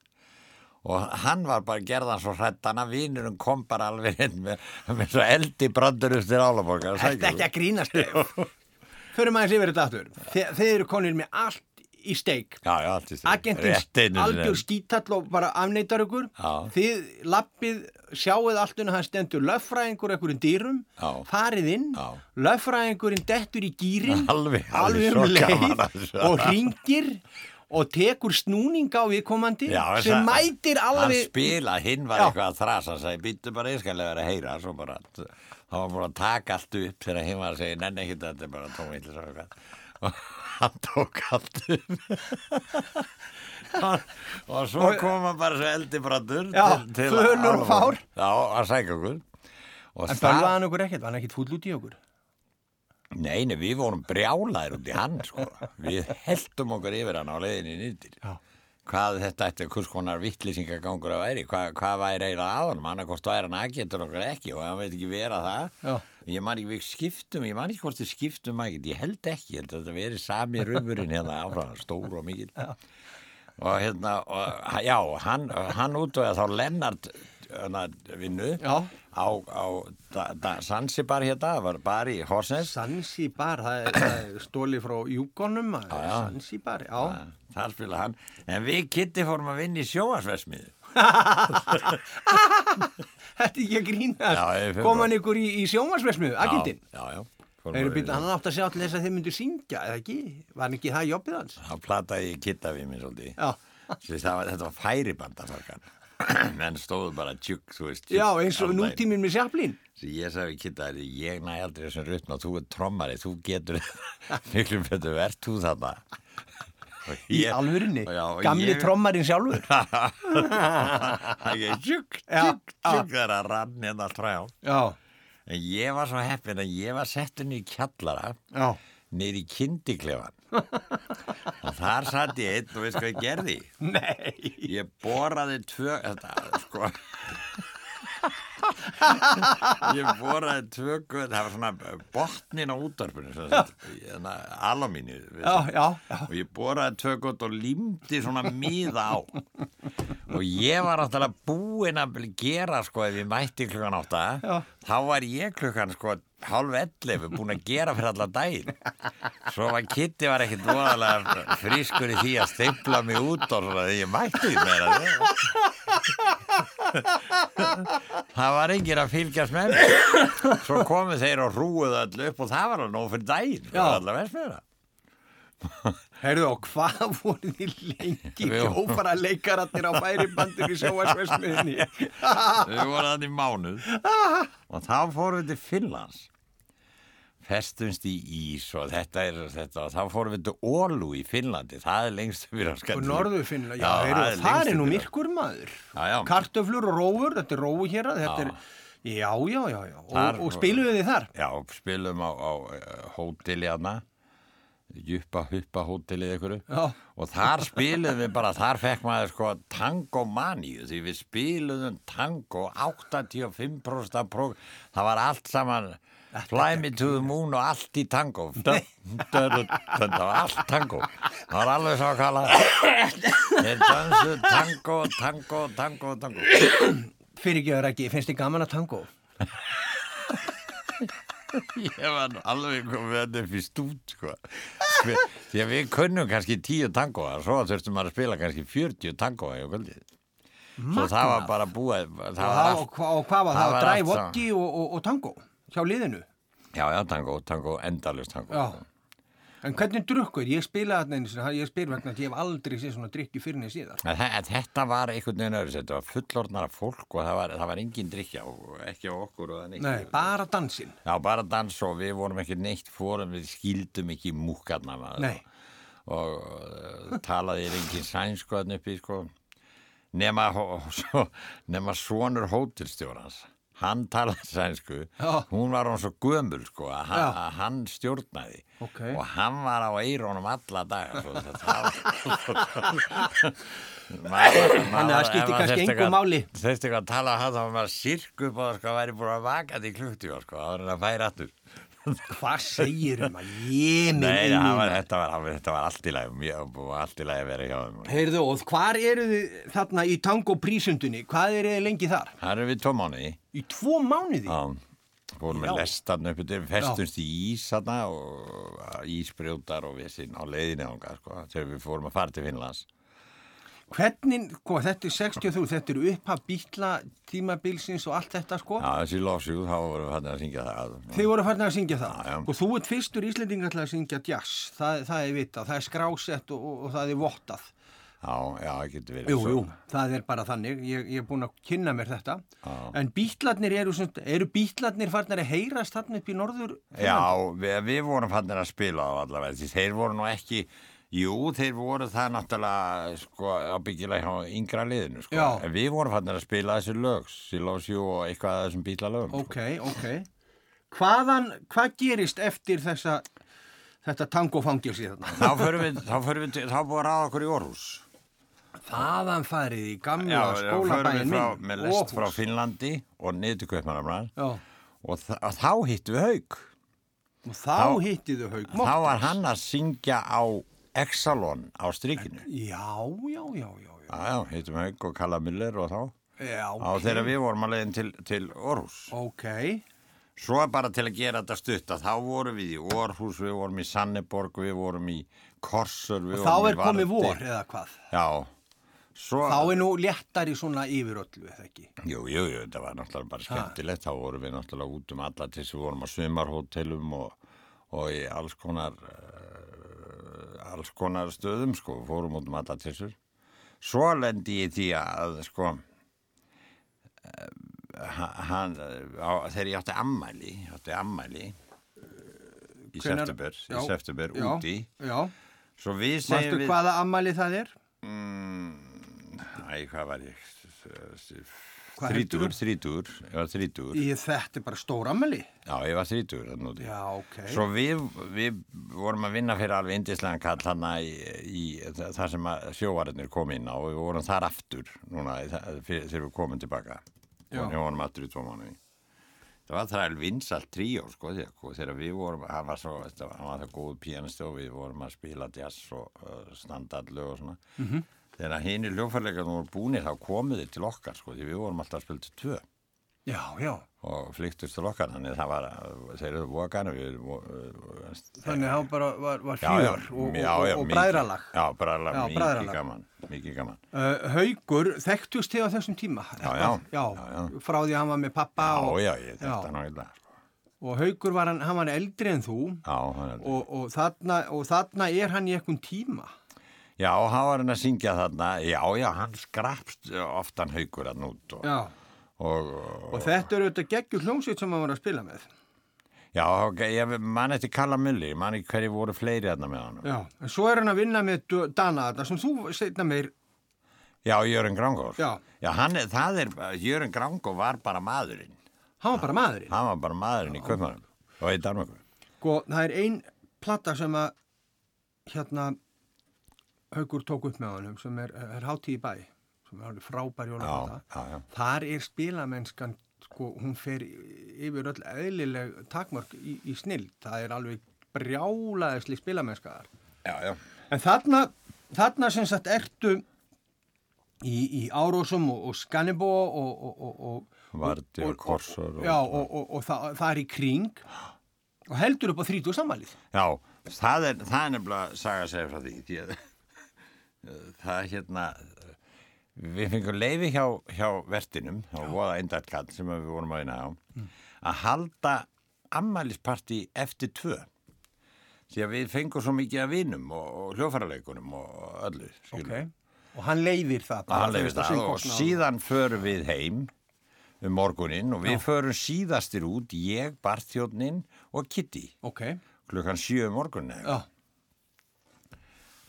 Og hann var bara gerðan svo hrættan að vinurinn kom bara alveg inn með, með svo eldi brandur upp til álaborgar. Þetta ekki að grínast þig. Förum aðeins yfir þetta aftur. Þe, þeir eru konir með allt í steik. Agentins algjör skítall og bara afneitar ykkur. Já. Þið lappið, sjáuð allt unna hann stendur löffræðingur einhverjum dýrum. Já. Farið inn. Löffræðingurinn dettur í gýrin. Alveg, alveg um gaman leið að þessu. og ringir og tekur snúning á viðkomandi sem þessa- mætir Hann alveg spila, hinn var Já. eitthvað að þrasa hann sagði, býttu bara einskalega verið að heyra svo bara, þá var bara að taka allt upp þegar hinn var að segja, nenni ekki þetta er bara tómiðlis og eitthvað hann tók upp og svo kom hann bara svo eldibrandur Já, fölur og fár. Já, að sækja okkur og En það- bölvaði hann okkur ekkert, var hann ekkert fúll út í okkur Nei, nei, við vorum brjálaðir út í hann, sko. Við heldum okkur yfir hann á leiðinni nýttir. Hvað þetta ætti, hvers konar vittlýsingagangur að væri, hvað, hvað væri eiginlega að honum, hann er hvort væri hann aðgetur okkur ekki og hann veit ekki vera það. Já. Ég man ekki, skiptum, ég man ekki hvort við skiptum aðget, ég held ekki, ég held að þetta veri sami röfurinn hérna áfram, stór og mikil. Já. Og hérna, og, já, hann, hann útvöða þá Lennart hérna, vinnu Já. á, á Sansibar hérna, það var bara í Horsnes. Sansibar, það er, það er stólið frá Júkonum já. Sansibar, já Það spila hann. En við Kitty fórum að vinna í sjóasversmiðu. Þetta er ekki að grínast Kom hann ykkur í, í sjónvarsversmiðu, vinna. hann átt að sjá til þess að þeir myndu syngja, eða ekki? Var hann ekki það jobbið hans? Plataði ég Kitta við mér svolítið. Var, þetta var færibandafalkan. Menn stóðu bara tjúk, já eins og nútíminn með sjaplín ég sagði Kitta, ég næ aldrei þessum og þú er trommari, þú getur miklu betur verð þú þarna. Í alvörinni, gamli ég- trommarinn sjálfur? Það er tjúk, Já, tjúk, tjúk þegar að rann hérna trjá. Já, En ég var svo heppin að ég var settur niður í kjallara já, niður í kindiklefan og þar satt ég einn og veist hvað ég gerði? Nei. Ég boraði tvö þetta, sko ég boraði tvö guð, það var svona botnin á Já, já, já. Og ég boraði tvö guð og límdi svona miða á. Og ég var náttúrulega búinn að gera sko ef ég mætti klukkan átta þá var ég klukkan sko hálf ellefu búinn að gera fyrir allan daginn. Svo var Kitty var ekkit voðalega frískur í því að steipla mig út og svona því ég mætti því meira það var enginn að fylgjast með mér. Svo komu þeir og rúuðu öllu upp og það var alveg nóg fyrir daginn Já. allavega veist með það Heyrðu og hvað voru þið lengi Jú. hljófara leikaratnir á færibandinu í sjónvarsversmiðinni við vorum þannig í mánuð. Og þá fórum við til Finnlands festumst í ís og þetta er þetta og þá fórum við til Ólu í Finnlandi. Það er lengst fyrir að Og skalla norðu finna, já, Já, það er það er nú myrkur maður. Já, já. Kartöflur og rófur, þetta er rófu hér þetta Já. er, já, já, já, já. Og, Þar- og spiluðu þið þar? Já, spilum á, á uh, hóteli hana Juppa Huppa hótelið ykkur og þar spilum við bara, þar fekk maður sko tangomaníu því við spilum tango 85% af próg, það var allt saman Fly me to the moon og allt í tango. Þetta var allt tango. Það var alveg svo að kalla þeir dansu tango, tango, tango, tango. Fyrirgjöður ekki, finnst þið gaman að tango? ég var alveg komið þetta upp í stút sko. Við- því að við kunnum kannski tíu tangoa svo þurftum maður að spila kannski 40 tangoa í kvöldið. Svo það var bara búið það Og, var allt, og, hva- og hvað var það það? var Dræ allt vodki og, og, og tango hjá liðinu? já, já, tango, tango, endalust tango Já. En hvernig drukkur? Ég spila þarna einu sinni, ég spyr vegna að ég hef aldrei séð svona drikki fyrir neð síðan. Þetta var einhvern veginn öðru, þetta var fullorðnara fólk og það var, það var engin drikja og ekki á okkur og það neitt. Nei, bara dansinn. Já, bara dans og við vorum ekki neitt fórum, við skildum ekki múkarna maður. Nei. Og uh, talaði engin sænsku þarna uppi, sko. Nema, hó- svo, nema sonur hótelstjórans. Hann talaði sænsku, Já. hún var hann svo gömul, sko, að hann, að hann stjórnaði. Ok. Og hann var á eirónum alla það var... Þannig að það skipti kannski engu máli. Þurfti eitthvað að tala að það var maður sirku upp á það sko væri búin að vaka því klukti sko, það var að færa aftur. Hvað segir um að ég minn Nei, var, þetta, var, þetta var allt í og allt í lagi að vera hjá þeim. Heyrðu, og hvar eru þið þarna í tango prísundunni? Hvað eru þið lengi þar? Það eru við tvo mánuði, Í tvo mánuði? já, fórum Já. með lestarn upp yfir, festumst í ís og ísbrjótar og við sinn á leiðinni ánga, sko, þegar við fórum að fara til Finnlands. Hvernig, sko, þetta er 63, þetta eru upphaf bítla tímabilsins og allt þetta, sko. Já, þessi lofsjúð, þá vorum við hann að syngja það. Þið voru farin að syngja það Já, já. og þú ert fyrstur Íslendingar til að syngja jazz, það, það er vitað, það er skrásett og, og, það er vottað. Já, já, það getur verið Jú, svo. jú, það er bara þannig, ég, ég er búin að kynna mér þetta. Já. En bítlarnir eru, eru bítlarnir farnir að heyrast þarna upp í norður? Já, við, við vorum fannir að spila á allavega þeir voru nú ekki jú, þeir voru það náttúrulega sko, ábyggilega hjá yngra liðinu sko. En við vorum fannir að spila þessi lög Silósjú og eitthvað af þessum bílalögum Ok, ok. Hvaðan, hvað gerist eftir þessa, þetta tangofangilsi þarna? þá förum við, þá förum við, þá búið að ráða okkur í Orhus Þaðan farið í gamla við frá, minn. með lest frá. Finnlandi og niður til Já, og, þá hittum við haug og þá, Þá- hittiðu haug þá var hann að syngja á Exalon á strikinu Já, já, já, já, já. Já, hittum haug og Kalla Miller og þá Já, á þegar við vorum að leiðin til, til Orhus. Ok, Svo bara til að gera þetta stutt að þá vorum við í Orhus, við vorum í Sanneborg, við vorum í Korsur, við og þá vorum í er komið vor eða hvað? Já, svo... Þá er nú léttari svona yfir öllu, eða ekki? Jú, jú, jú, þetta var náttúrulega bara skemmtilegt, þá vorum við náttúrulega út um alla til þess við vorum á sumarhótelum og, og í alls konar, uh, alls konar stöðum, sko, fórum út um alla til þessur. Svo lendi ég því að, sko, uh, hann, á, þegar ég átti ammæli, ég átti ammæli í Hvenær- september, Já, í september, já, úti, Já, svo við segjum Manstu við... hvaða ammali það er? Mm, æ, hvað var ég? Heldurðu? þrítugur, ég var þrítugur. Í þetta er bara stór ammali? Já, ég var þrítugur þannig úti. Já, ok. Svo við, við vorum að vinna fyrir alveg indislegan kall hann í, í þa- það sem að sjóvararnir kom inn á og við vorum þar aftur núna í þegar við komum tilbaka. Já. Og við vorum aftur í tvo mánuði. Það var þræl vinsalt tríó sko þegar, við vorum, hann var svo, hann var það góð pianisti og við vorum að spila jazz og uh, standardlu og svona. Mhm. -hmm. Þegar hinn í hljófarleikarnir voru búinir þá komuð þið til okkar sko því við vorum alltaf til tvö Já, já. og flyktust til okkar þannig það var, þeir eru vokan við Þannig hann bara var, var fjör og, og, og bræðralag. Já, bræðralag, mikið gaman mikið gaman Uh, haugur, þekktust þið á þessum tíma? Já, já. Frá því að hann var með pappa Já, og, já, ég já. nú í dag sko. og haugur var hann, hann var eldri en þú Já, hann og, og, þarna, og þarna er hann í einhvern tíma. Já, hann var hann að syngja þarna Já, já, hann skrapst oftan haugur að nút og, Já. og, og, Og þetta eru þetta geggjur hljómsveit sem hann var að spila með. Já, ég man eftir Kalla Mulli man ekki hverju voru fleiri þarna með hann Já, en svo er hann að vinna með Dana þetta sem þú setna meir, Já, Jörgen Grangór Já. hann, er- það er, Jörgen Grangór var bara maðurinn hann var bara maðurinn. Hann var bara maðurinn í Kaupmannum og í Danmarku Sko, það er ein platta sem að hérna Haugur tók upp með honum sem er, er hátíð í bæ sem er alveg frábær jólaplata. Þar er spilamennskan sko, hún fer yfir öll eðlileg takmörk í, í snill. Það er alveg brjálaðisli spilamennskaðar. En þarna, þarna sem sagt ertu í, í Árósum og, og Skannibó og, og, og, og Vardi og Korsor. Já, og, og, og það, það er í kring og heldur upp á 30 sammælið. Já, það er, það er nefnilega saga að segja frá því. því að, það hérna, við fengum leiði hjá, hjá vertinum, hjá voða eindarkall sem við vorum að vinna á, að halda ammælisparti eftir tvö. Því að við fengum svo mikið af vinum og, og hljófarleikunum og öllu. skilur. Og hann leiðir það. Hann á það sinn og síðan förum við heim um morguninn og við Já. förum síðastir út, ég, Barþjóðnin og Kitty, Ok, klukkan sjö um morgunni.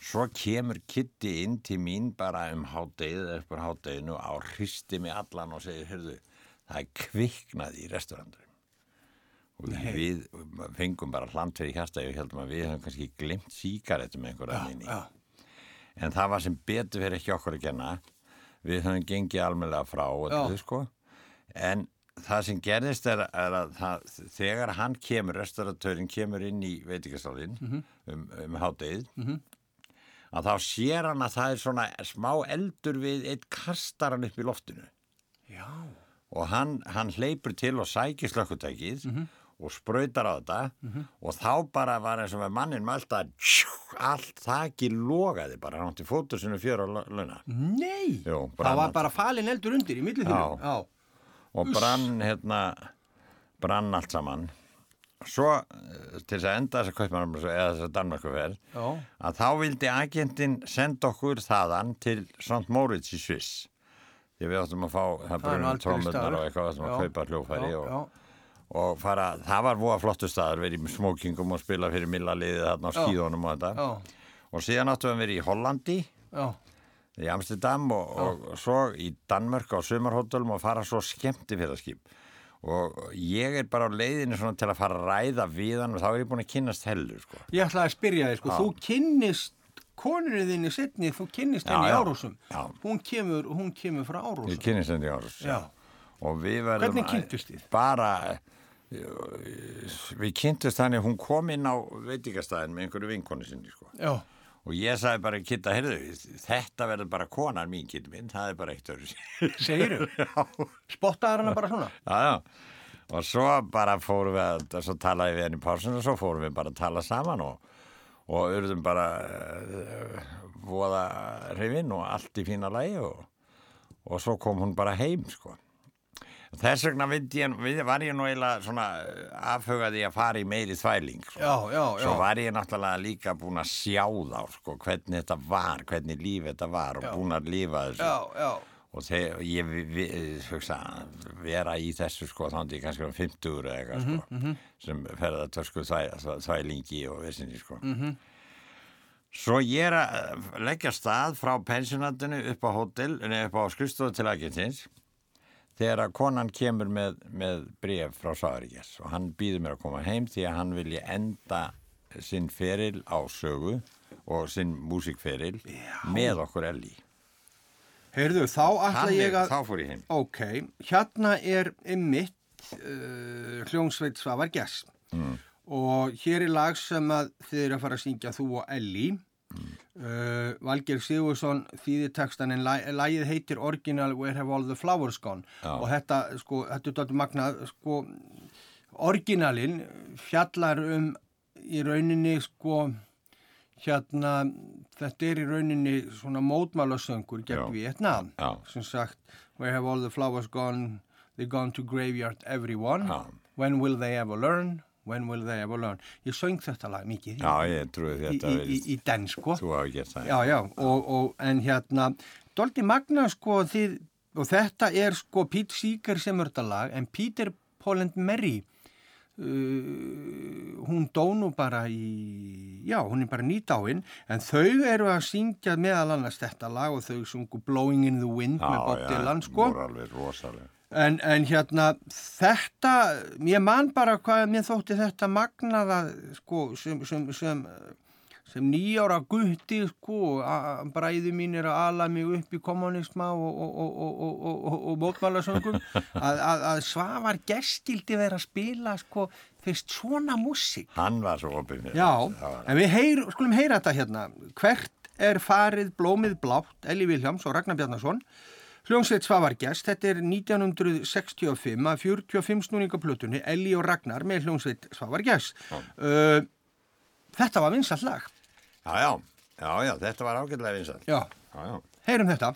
Svo kemur Kitty inn til mín bara um hádegið, eftir hádeginu á hristi mig allan og segir, heyrðu, það er kviknað í restaurandurum. Og Nei. við fengum bara hlant fyrir hjarta og heldum að við höfum kannski glimt síkaretum einhverja minni. já. En það var sem betur fyrir ekki okkur að kenna. Við höfum gengið almennilega frá og þetta, sko. En það sem gerðist er, er að það, þegar hann kemur, restauratörinn kemur inn í veitingastálinn Mhm. um, um hádegið, að þá sér hann að það er svona smá eldur við eitt kastaran upp í loftinu. Já, Og hann, hann hleypur til og sækir slökkutækið Mhm. og sprautar á þetta og þá bara var eins og með mannin að tjú, allt þakki logaði bara, hann átti fótur sinu fjör á launa. Nei, Jú, það var bara falin eldur undir í millið já. og brann hérna brann allt saman svo eh, til þess að enda þess að kaupmann eða þess að Danmarkuferð að þá vildi agentinn senda okkur þaðan til St. Moritz í Sviss. Því við áttum að fá það brunum staður. og eitthvað áttum að kaupa hljófæri já, og, já. og fara, það var voða flottu staður verið í smókingum og spila fyrir millaliðið þarna á skíðunum og þetta. Já, og síðan áttum við að vera í Hollandi já, í Amsterdam og, og svo í Danmörk á sumarhóttelum og fara svo skemmti fyrir skip og ég er bara á leiðinu til að fara að ræða við hann og þá er ég búin að kynnast hellu sko. ég ætlaði að spyrja þig, sko, Já. þú kynnist konunni þinni setni, þú kynnist henni í. Já. Hún kemur, hún kemur frá Árósum. ég kynnist henni í verðum Hvernig kynntust þið? bara við kynntust þannig hún kom inn á veitingastæðin með einhverju vinkonu sinni sko. Já, og ég sagði bara kitta, heyrðu, þetta verður bara konan mín kitt minn, það er bara eitt öru segiru. Spottaðar hana bara svona. Já, já. Og svo bara fórum við að, svo talaði við henni í pásun og svo fórum við bara að tala saman og, og urðum bara uh, voða hrifin og allt í fína lagi og, og svo kom hún bara heim, sko. Þess vegna ég, var ég nú eiginlega svona eh, afhugaði að fara í meiri þvæling, sko. Já, já, já. Svo var ég náttúrulega líka búin að sjá þá, sko, hvernig þetta var, hvernig líf þetta var og Já. búin að lifa þessu Já, já, og þegar ég vi, vi, hugsa, vera í þessu sko ég kannski um 50 eða eitthvað sko sem ferða törsku þvæ, þvæ, þvælingi og vissinni sko svo ég er að leggja stað frá pensionatinu upp á hótel nei, upp á skrifstofu til agentins þegar að konan kemur með, með bref frá Sáríkjas og hann býður mér að koma heim því að hann vilji enda sinn feril á sögu og sinn músikferil með okkur Elli. Heyrðu, þá ætla Þannig, ég að... þá fór ég heim. Ok, hérna er ymmit uh, hljónsveit Svavar Gess. Mm. og hér er lag sem að þið eru að fara að syngja þú og Elli. Mm. Uh, Valger Sigursson þýðir textan en lag, lagið heitir Original Where Have All the Flowers Gone Já. og þetta, sko, þetta er magnað sko, originalin fjallar um í rauninni, sko hérna, þetta er í rauninni svona mótmálasöngur gegn Já. sem sagt Where have all the flowers gone They've gone to graveyard everyone Já. When will they ever learn When will they ever learn Ég söng þetta lag mikið Já, þetta í, í, í den sko. Já, já, og, og en hérna Doldi Magna sko þið, og þetta er sko Pete Seeger sem er þetta lag en Peter Paul and Mary uh, hún dó nú bara í já, hún er bara nýdáin en þau eru að syngja meðal annars þetta lag og þau sungu Blowing in the Wind með Bob Dylan sko alveg rosalega. En, en hérna, þetta, ég man bara hvað mér þótti þetta magnaða, sko, sem, sem, sem sem nýjára gutti sko, bræðu mín er að ala mig upp í kommunisma og, og, og, og, og, og, og mótmálasöngum að, að, að Svavar gestildi vera að spila sko, fyrst svona músík. Hann var svo opinn. Já, en við heyr, skulum heyra þetta hérna. Hvert er farið blómið blátt Eli Viljáms og Ragnar Bjarnason Hljómsveit Svavar Gest, þetta er 1965 að 45 snúningaplutunni Eli og Ragnar með hljómsveit Svavar Gest uh, Þetta var vinsall lag. Já, já, já, já, þetta var ágætlega vinsall. Já, Já, já. heyrum þetta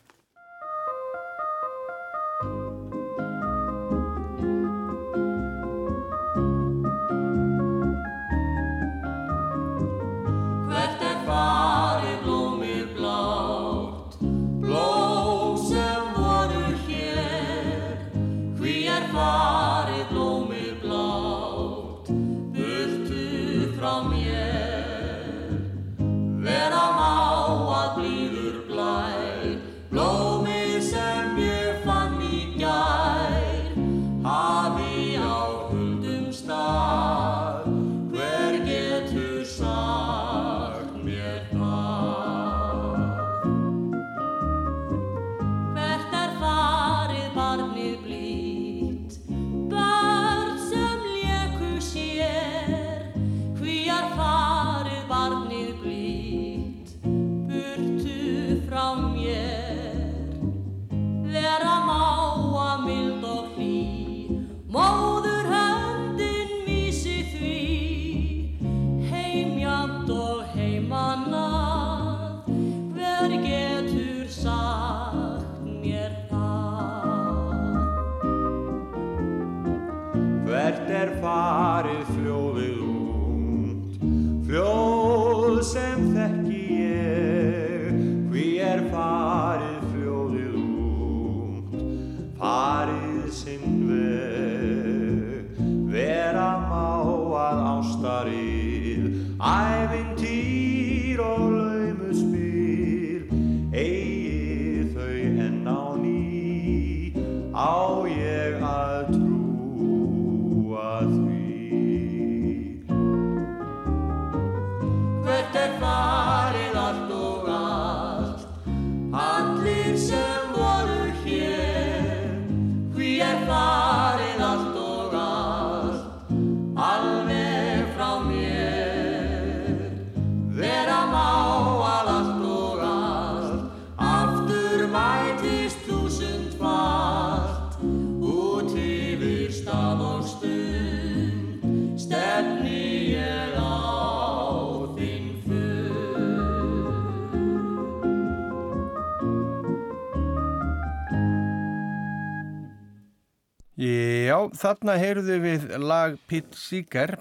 Já, þarna heyrðu við lag Pete Seeger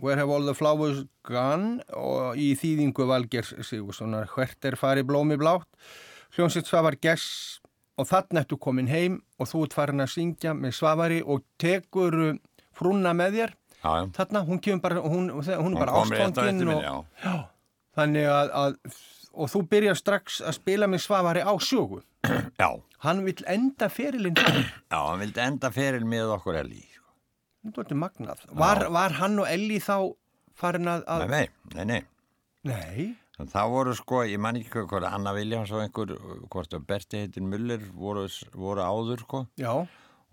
Where Have All the Flowers Gone og í þýðingu Valgers Sigurssonar Hvert er farið blómi blátt hljómsitt Svavar Gess og þarna ertu komin heim og þú ert farin að syngja með Svavari og tekur uh, frúnna með þér Já, já. þarna, hún kemur bara hún, hún er Hún bara ástfangin og, já. þannig að, að og þú byrjar strax að spila með Svavari á sjögu Já, hann vill enda ferilinn já, hann vildi enda feril með okkur Elí. sko. Þetta er magnað. Var, var hann og Elli þá farin að... að... Nei, nei, nei, nei. En Það voru sko, ég man ekki hvað, Anna Viljáns og einhver, hvort að Berti heitin Muller voru, voru áður sko. Já,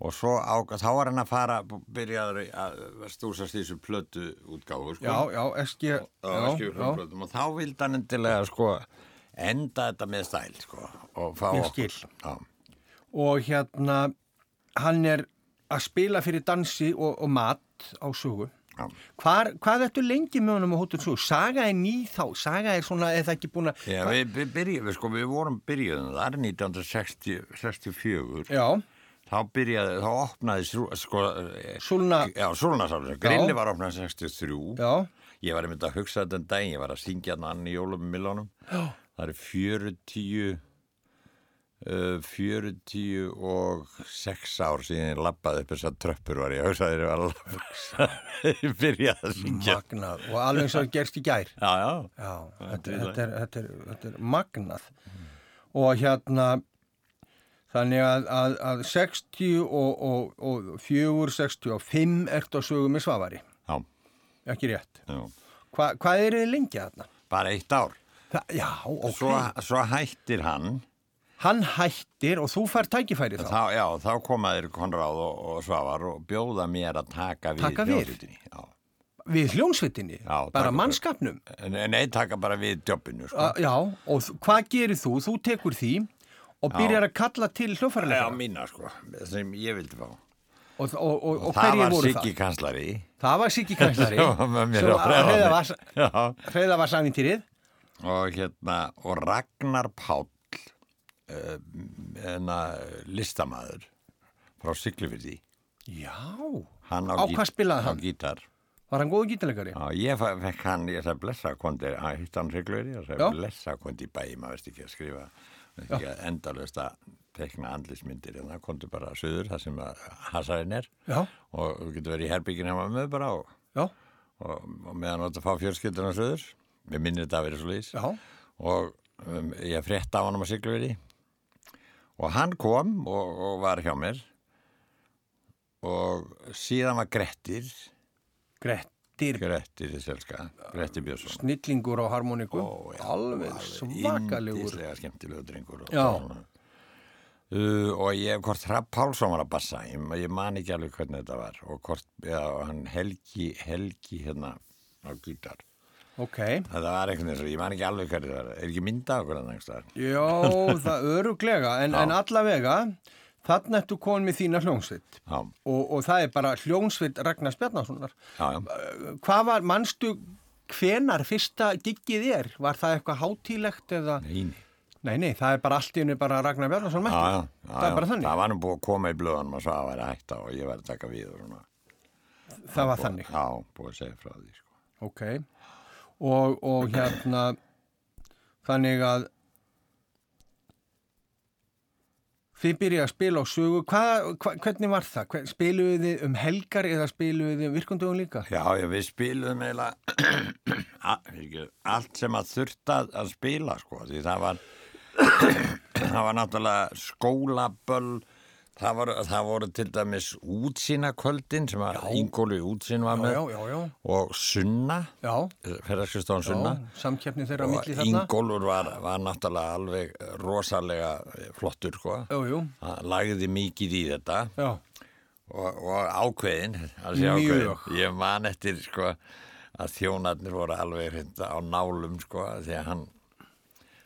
Og svo á, þá var hann að fara, byrjaður að stúsast í þessu plötu útgáfu sko. já, já, eski... Já, já, já. Og þá vildi hann endilega sko enda þetta með stæl sko. Og fá okkur. Og hérna, hann er að spila fyrir dansi og, og mat á sögu. Hvar, hvað ertu lengi með honum á hóttur sögu? Saga er ný þá, saga er svona, eða ekki búin að... Já, við, við byrjuðum, sko, við vorum byrjuðum þar 1964 Já, þá byrjaði, þá opnaði sko, eh, Súlna, já, Súlunarsálu, grilli var opnað 63 já, ég var einmitt að hugsa þetta en daginn, ég var að syngja hann anni jólum miljónum það er 40 uh, 40 og 6 ár síðan ég lappaði upp þessar tröppur var ég að hugsa þegar ég var að lappa ég byrjaði að syngja. Magnað. Og alveg og gerst í gær. já, já, Já, þetta, þetta, er, þetta, er, þetta er magnað. Og hérna þannig að, að, að 60 og, og, og 4, 65 ert á sögu með Svavari, já, ekki rétt. já. Hva, hvað eru þið lengi þarna? bara eitt ár. Það, já, ok. Svo, svo hættir hann, Hann hættir og þú fær tækifæri þá. þá, já, þá komaðir Konráð og, og Svavar og bjóða mér að taka við Taka við? hljómsveitinni. Já. Við hljónsvitinni, Já, bara mannskapnum. Nei, taka bara við jobbinu, sko. Já, og hvað gerir þú? Þú tekur því og byrjar að kalla til Já, hljófærilega. mína, sko, sem ég vildi fá. Og, og, og, og það hverju var voru Siggi það? kanslari. Það var Siggi Kanslari. Það var með mér sem á Breiðholti. Já. Hreiða var samintýrið. og hérna og Ragnar Páll uh, enna listamaður frá Siglufyrði Já, hann á, Á hvað spilaði á hann? gítar var hann góðu gítalegari? Já, ég fe- fekk hann, ég sagði blessa kondi, að hitt hann Siglufyrði, ég Já. sagði blessa kondi í bæ, maður veist ekki að skrifa veist ekki að endalust að tekna andlismyndir en það kondi bara söður, það sem að hasarinn er. Já, og þú getur verið í herbyggin heima með bara og, og, og meðan átt að fá fjörskilduna söður við minnir þetta að vera svo já, og um, ég frétta á hann á Sigluveri og hann kom og, og var hjá mér. Og síðan var Grettir Grettir, Grettir í selska, Grettir Björnsson. snillingur á harmoniku, Ó, já, alveg svakalegur. Índislega skemmtilegu drengur og, uh, og ég, hvort Rapp Pálsson var að bassa ég, ég man ekki alveg hvernig þetta var. Og hvort, já, hann Helgi Helgi hérna á gítar. Ok, þetta var einhvern veginn ég man ekki alveg hvernig það var. Er ekki mynda okkur að einhverstaðar já, það öruglega, en, en allavega, þannig ertu komin með þína hljónsveit og, og það er bara hljónsveit Ragnars Bjarnasonar. já, já Hvað var, manstu, hvenar fyrsta giggið er? Var það eitthvað hátílegt eða? Nei, nei. Nei, nei, það er bara allt í henni bara Ragnar Bjarnason Já, mættur. já, já, það er bara þannig. Það var nú búið að koma í blöðanum og svo að væri að hætta og ég væri að taka við og svona. Það var þannig. Já, búið að segja frá því, sko. Ok. Og, og hérna, þannig að þið byrjaði að spila á sögu. Hvað, hva, hvernig var það? Spiluðu þið um helgar eða spiluðu þið um virkundugum líka? Já, já, við spiluðum eiginlega allt sem að þurfti að að spila, sko, því það var, það var náttúrulega skólaböll, það voru, það voru til dæmis útsýnakvöldin sem að Ingóli útsýn var með já, já, já. og Sunna, Já, ferðarskustofan Sunna. já samkeppni þeirra og milli þarna. Ingólfur var, var náttúrulega alveg rosalega flottur sko. Hann lagði mikið í þetta já. og, og ákveðin, ákveðin ég man eftir sko, að þjónarnir voru alveg hreint á nálum sko, því að hann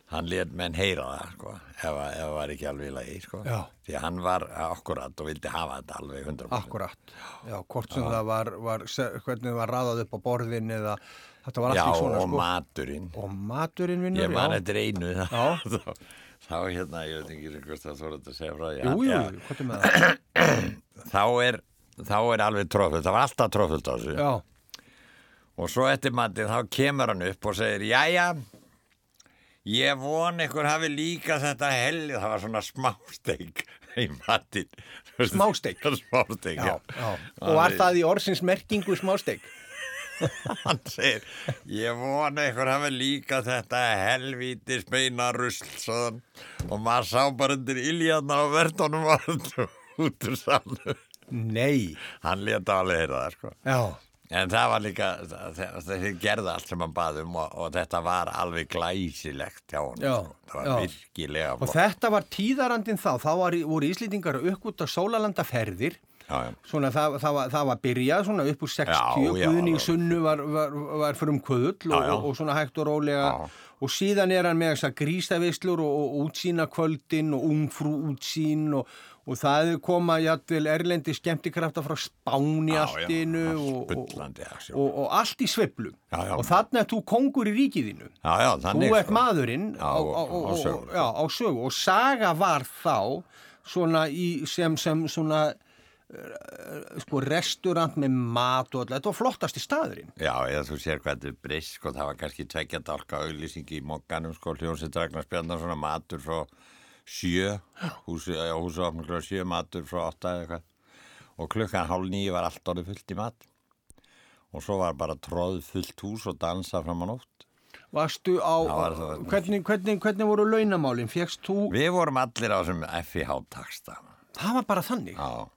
hann let menn heyra það sko, ef, að- ef það var ekki alveg í lagi sko. Já. því að hann var akkurat og vildi hafa þetta alveg 100% Akkurat, já, hvort sem það var, var, hvernig það var raðað upp á borðin eða þetta var Já, allt í svona og sko. maturinn Og maturinn vinnur, Ég man já. eftir einu Já. þá, hérna, ég veit ekki hvort það þú að segja frá Jú, jú, Já, jú, hvað er með það? þá, er, þá er alveg tróðfullt, það var alltaf tróðfullt á þessu Já, og svo eftir matið þá kemur hann upp og segir Jæja, ég von ykkur hafi líka þetta helg það var svona smásteik í matinn. Smásteik? Smásteik, já, já, já. Og var það í orðsins merkingu smásteik? hann segir ég vona ykkur hafi líka þetta helvíti speina rusl og maður sá bara undir iljarnar á verðunum var út úr sallu Nei, hann leta alveg heyra það sko. Já, en það var líka þeir gerði allt sem hann bað um og, og þetta var alveg glæsilegt hjá hann Já, sko. það var já. virkilega og flott. þetta var tíðarandin þá, þá var, voru Íslendingar upp út af sólalandaferðir já. Svona það, það, var, það var byrjað svona upp úr 60, Já, já, Guðning alveg. Sunnu var, var, var fyrir um kuðull og, og, og svona hægt og rólega og síðan er hann með grísavislur og, og útsýna kvöldin og ungfrú útsýn og, og það koma jættvel erlendi skemmtikrafta frá Spáni Já, allt já, innu allt og, og, og, og allt í já. og þannig að þú kongur í ríkiðinu já, já, þú ert sko. maðurinn Já, á, á, á- á, á sögu. og saga var þá svona í, sem, sem svona uh, sko restaurant með mat og alltaf, þetta var flottasti staðurinn Já, eða þú sér hvað þetta er breyst, sko, það var kannski tvekja dálka auðlýsingi í mokkanum, sko, hljómsið Ragnar Spjarnar, svona matur frá sjö, húsi, húsi opnum klukkan sjö, matur frá åtta eða eitthvað. Og klukkan hálf nýju var allt orðið fullt í mat. Og svo var bara tróð fullt hús og dansa fram á nótt. Varstu á, var hvernig, hvernig, hvernig voru launamálin? Fjöxst þú, Við vorum allir á þessum FIH-taksta. það var bara þannig. Já,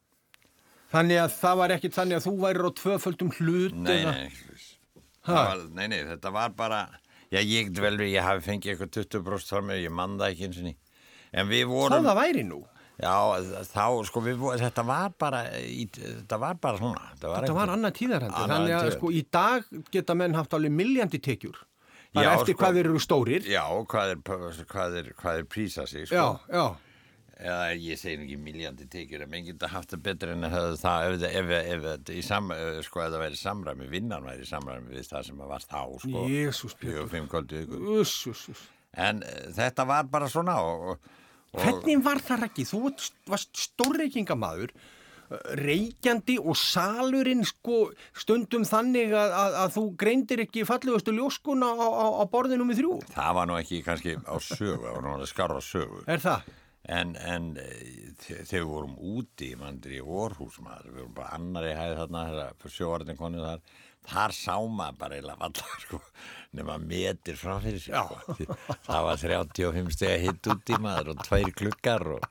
Þannig að það var ekki þannig að þú værir á tvöföldum hlut nei, eða- nei, var, nei, nei, þetta var bara, Já, ég get vel við, ég hafi fengið eitthvað 20 bróst frá mig, ég man það ekki eins og ný. En við vorum, það væri nú. já, þá, sko, við þetta var bara, í, þetta var bara svona. Þetta var, var annað. Annað Þannig að sko í dag geta menn haft alveg miljandi tekjur. Bara Já, eftir sko. hvað þeir eru stórir. Já, hvað er, hvað er, hvað er prísa sig, sko. Já, já. Eða ég segi nú ekki miljandi tekjur, en menn geta haft það betur en að höfðu það ef, ef, ef, sam, eh, sko, það væri samræmi, vinnan væri samræmi við það sem að var þá, sko. Jésús, og fimm kvöldu ykkur. Uss, uss. En uh, þetta var bara svona og Hvernig var það ekki? Þú varst- varst stórreikingamaður, reykjandi og salurinn sko stundum þannig að, að, að þú greindir ekki fallegustu ljóskuna á, á, á borðinu með þrjú. það var nú ekki kannski á sögu, það var nú alveg skarra sögu. Er það? En, en eh, þe- þegar við vorum úti, mandur í Orhús maður, við vorum bara annari hæði þarna, sjóarðin konið þar, þar sá maður bara eila vallar, sko, nema metir frá fyrir sig, sko. Það var 35 steg að hitt úti maður og tveir klukkar og,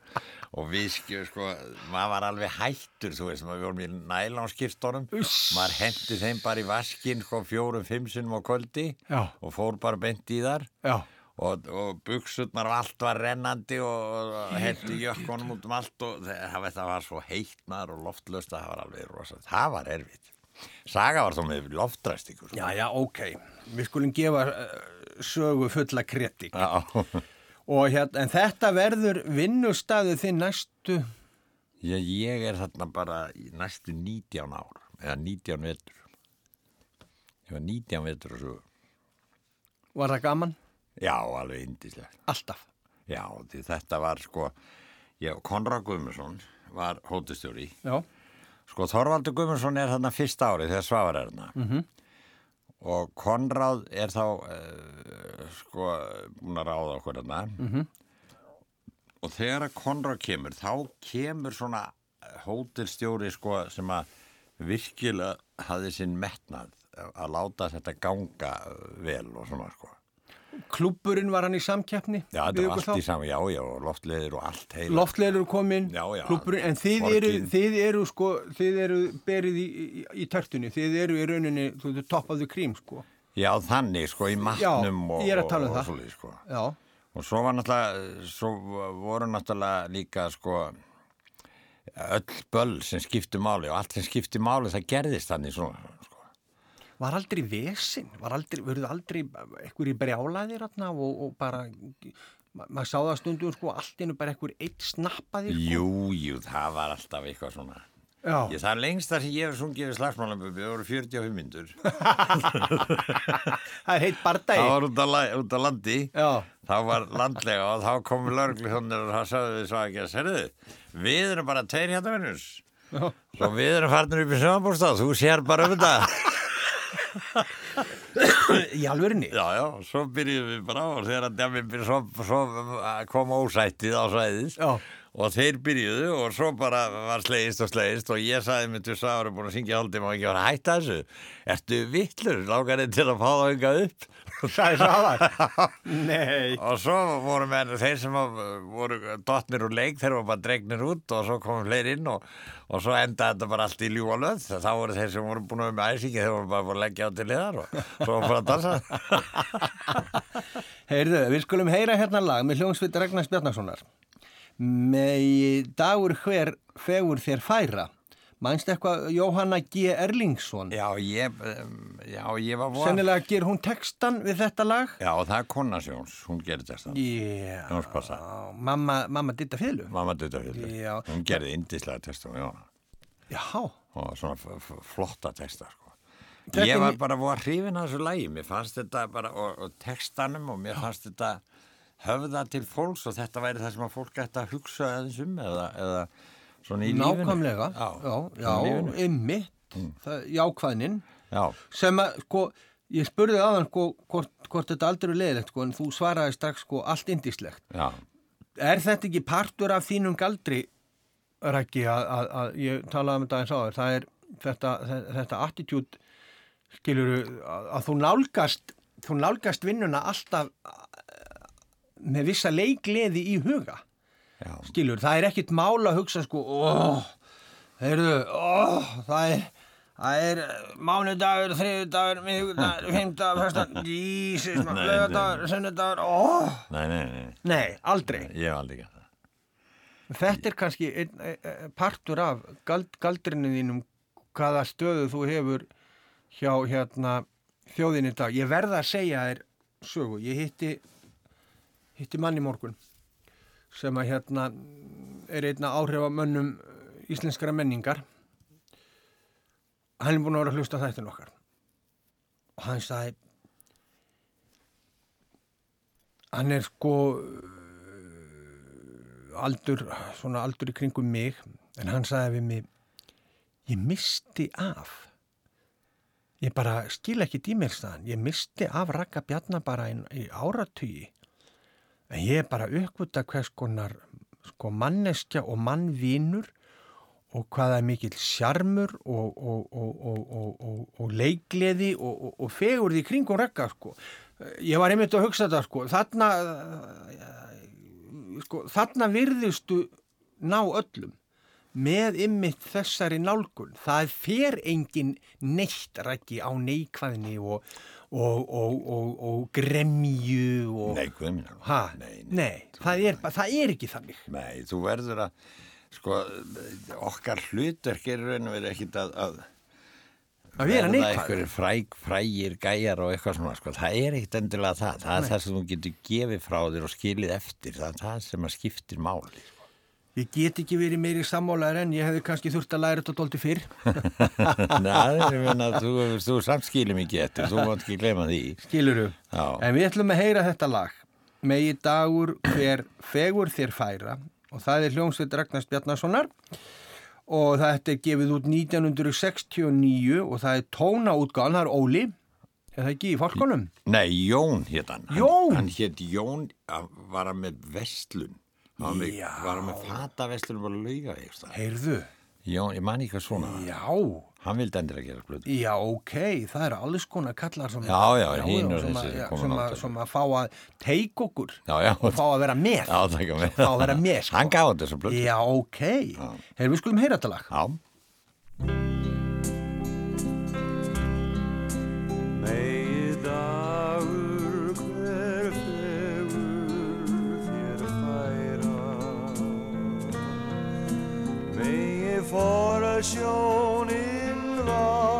og við skjum, sko, maður var alveg hættur, þú veist, maður vorum í nælánskirtunum, maður hendi þeim bara í vaskin, sko, fjórum, fimm sinnum á kvöldi Já. og fór bara bent í þar. Já. og, og buksutnar og allt var rennandi og, og hendi jökkunum út um allt og það, það var svo heitt maður og loftlöst það var alveg rosa, það var erfitt Saga var þó með loftræstingur Já, já, ok. Við skulum gefa uh, sögu fulla kritik. Já, Og hérna, en þetta verður vinnustæðu þinn næstu, ég, ég er þarna bara næstu 19 ár eða 19 vetur ég var 19 vetur og svo var það gaman? já, alveg indislegt Alltaf. já, þetta var sko ég, Konrad Guðmundsson var hótustjóri Já. Sko Þorvaldur Guðmundsson er þarna fyrsta árið þegar Svavar er þarna -hmm. og Konráð er þá uh, sko búin að ráða okkur þarna -hmm. og þegar að Konráð kemur þá kemur svona hótelstjóri sko sem að virkilega hafði sinn metnað að láta þetta ganga vel og svona sko Klúburinn var hann í samkeppni? Já, þetta var allt í þá? saman, já, já, og loftleðir og allt heila Loftleilur komin, Já, já. klúburinn, en þið eru, þið eru sko, þið eru berið í, í, í tertunni, þið eru í rauninni, þú veit, top of the cream, sko. Já, þannig, sko, í matnum og, ég er að tala um það. svoleiðis, sko. Já, Og svo var náttúrulega, svo voru náttúrulega líka sko öll böll sem skiptu máli og allt sem skipti máli það gerðist þannig svona. Var aldrei vesinn, var aldrei, verður aldrei ekkur í brjálaðir þarna og, og bara, ma maður sá það stundum, sko, allt innu bara ekkur eitt snappaði, sko. Jú, jú, það var alltaf eitthvað svona. Ég, það er lengst það sem ég hef sungið við slagsmálamböbi, það voru 45 myndur. það er heitt bardagi. Það var út á, út á landi, Já, þá var landlega og þá kom lörglu hjónir og það sagði við svo ekki að serðu, við erum bara hérna vinnus. já, Svo við erum farnir upp í sjónabúrstað, þú sér bara um þetta. í alvörinni. Já, já, svo byrjuðum við bara og þegar að dæmi byrjuð, svo, svo kom ósættið á svæðis Já. og þeir byrjuðu og svo bara var slegist og slegist og ég sagði þú sáður búin að syngja haldið má ekki vera að hætta þessu Ertu villur, lágar þið til að fá það hingað upp Sæði sáðar. Nei. og svo voru menn þeir sem voru dottnir úr leik þeir voru bara dregnir út og svo komum fleiri inn og, og svo endaði þetta bara allt í ljúa löð þá voru þeir sem voru búin að vera með æsingi þeir voru bara búin að leggja á til liðar og svo voru bara að dansa Heyrðu, við skulum heyra hérna lag með hljómsveit Ragnars Bjarnasonar. Megi dagur hver fegur þér færa. Mænst eitthvað Jóhanna G. Erlingsson. Já, ég, já, ég var voða. Sennilega ger hún textan við þetta lag. Já, það er kona Sjóns, hún gerir þetta. Já, mamma, mamma ditta fylgu. Mamma Duttafjöldi. Já. Hún gerði indislega texta, já. Já, Og svona flotta texta, sko. Þetta Ég var bara voða hrifin að þessu lagi. Mér fannst þetta bara, og, og textanum, og mér fannst þetta höfða til fólks og þetta væri það sem að fólk ætti að hugsa um eða, eða svona í lífinu. nákvæmlega. Já, já, lífinu. Mm. jákvæðnin. Já, Sem að, sko, ég spurði aðan, sko, hvort, hvort þetta aldrei er leiðilegt, sko, en þú svaraði strax, sko, allt indislegt. já. Er þetta ekki partur af þínum galdri, Rækki, að, að, að ég talaði um þetta eins á þér, það er þetta, þe- þetta attitude, skiluru, að, að þú nálgast, þú nálgast vinnuna alltaf eh, með vissa leikleði í huga, Já, skilur, það er ekkit mál að hugsa, sko, óh, heyrðu, óh, það er Það er eh, mánudagur, þriðudagur, miðugudagur, fimmdagur, fyrstan, jísis, Nei, lögadagur, sunnudagur, óh, Nei, nei, nei, nei, aldrei. ég hef aldrei það. Þetta er kannski einn, e, e, partur af gald, galdrinu þínum hvaða stöðu þú hefur hjá hérna þjóðinni í dag. Ég verða að segja þér sögu. Ég hitti, hitti mann í morgun sem að hérna er einna áhrifamönnum íslenskara menningar. Hann er búin að vera að hlusta á þættinu okkar. Og hann sagði, hann er sko aldur, svona aldur í kringum mig en hann sagði við mig ég misti af ég bara skil ekki dímelstaðan ég misti af rakka bjarnar bara í, í áratugi en ég er bara uppvita hvers konar sko manneskja og mannvinur og hvaða er mikill sjarmur og, og, og, og leikleði og fegur því kringum rakka sko ég var einmitt að hugsa þetta sko þarna sko, þarna virðistu ná öllum með ymmit þessari nálgun. Það fer engin neitt rækki á neikvæðinni og, og, og, og gremju og... Nei, hvað minna? Hæ? Nei, nei. nei það, er, það er ekki þannig. Nei, þú verður að, sko, okkar hlutverk er raun og verið ekkit að, að að. Það er fræg, frægir gæjar og eitthvað svona, sko, það er ekkit endilega það. Það er nei. það sem þú getur gefið frá þér og skilið eftir. Það er það sem að skiptir máli, sko. Ég get ekki verið meiri sammálaður en ég hefði kannski þurft að læra þetta tólti fyrr. Nei, ég menna, þú, þú samskilum ekki eftir, þú mátt ekki glema því. Skiluru, Já. en við ætlum að heyra þetta lag. Megi dagur hver fegur þér færa og það er hljómsveit Ragnars Bjarnasonar og þetta er gefið út 1969 og það er tónaútgáðan, það er Óli, er það ekki í fólkonum? Nei, Jón hétt hann. Jón? Hann, hann hétt Jón, var hann með vestlun. Með, var hann með fatavestunum og lauga eitthvað. Heyrðu. Já, ég man ekki hvað svona. Já. Hann vildi endur að gera blödu. Já, ok, það eru alls konar kallar sem, já, já, já, sem, að, ja, sem, að, sem að fá að teik okkur já, já. og fá að vera með. Já, það ekki með. Fá að vera með, sko. Hann gaf þetta sem blödu. Já, ok. Heyrðu, við skulum heyra þetta lag. Já. For sjónin vak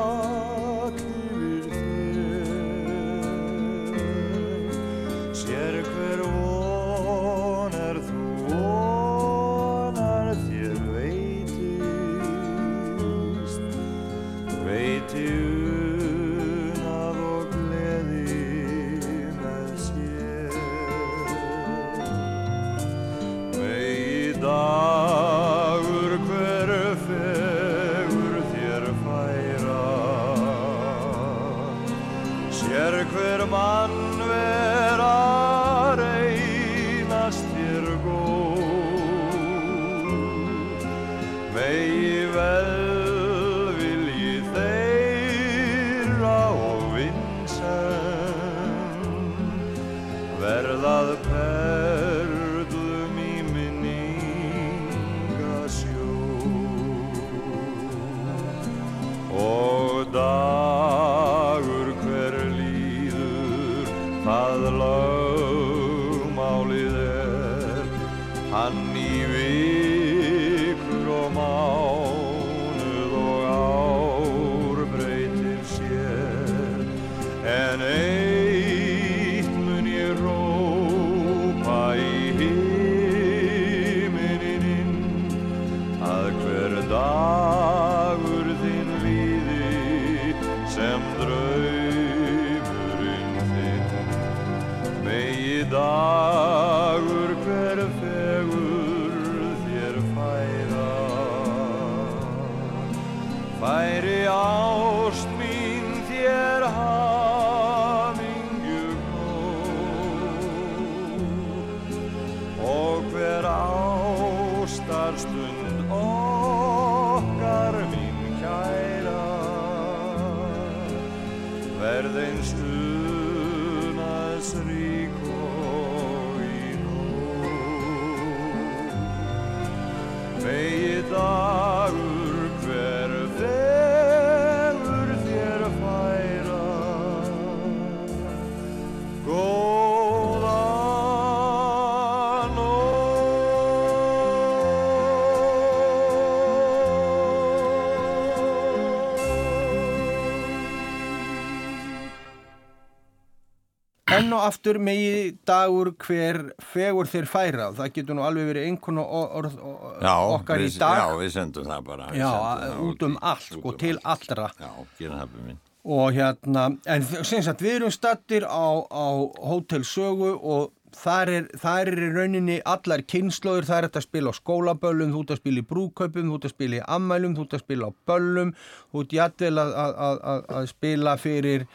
aftur megi dagur hver fegur þeir færa. Það getur nú alveg verið einhvern orð Já, okkar við, í dag. Já, við sendum það bara. Já, sendum það út um allt, sko, út um til allt. allra. Já, gera það fyrir minn. Og hérna, en sem sagt við erum stattir á, á Hótel Sögu og þar er, þar er í rauninni allar kynnslóður, það er þetta að spila á skólaböllum, þú ert að spila í brúkaupum, þú ert að spila í ammælum, þú ert að spila á böllum, þú ert jætvel að, að, að, að, að spila fyrir,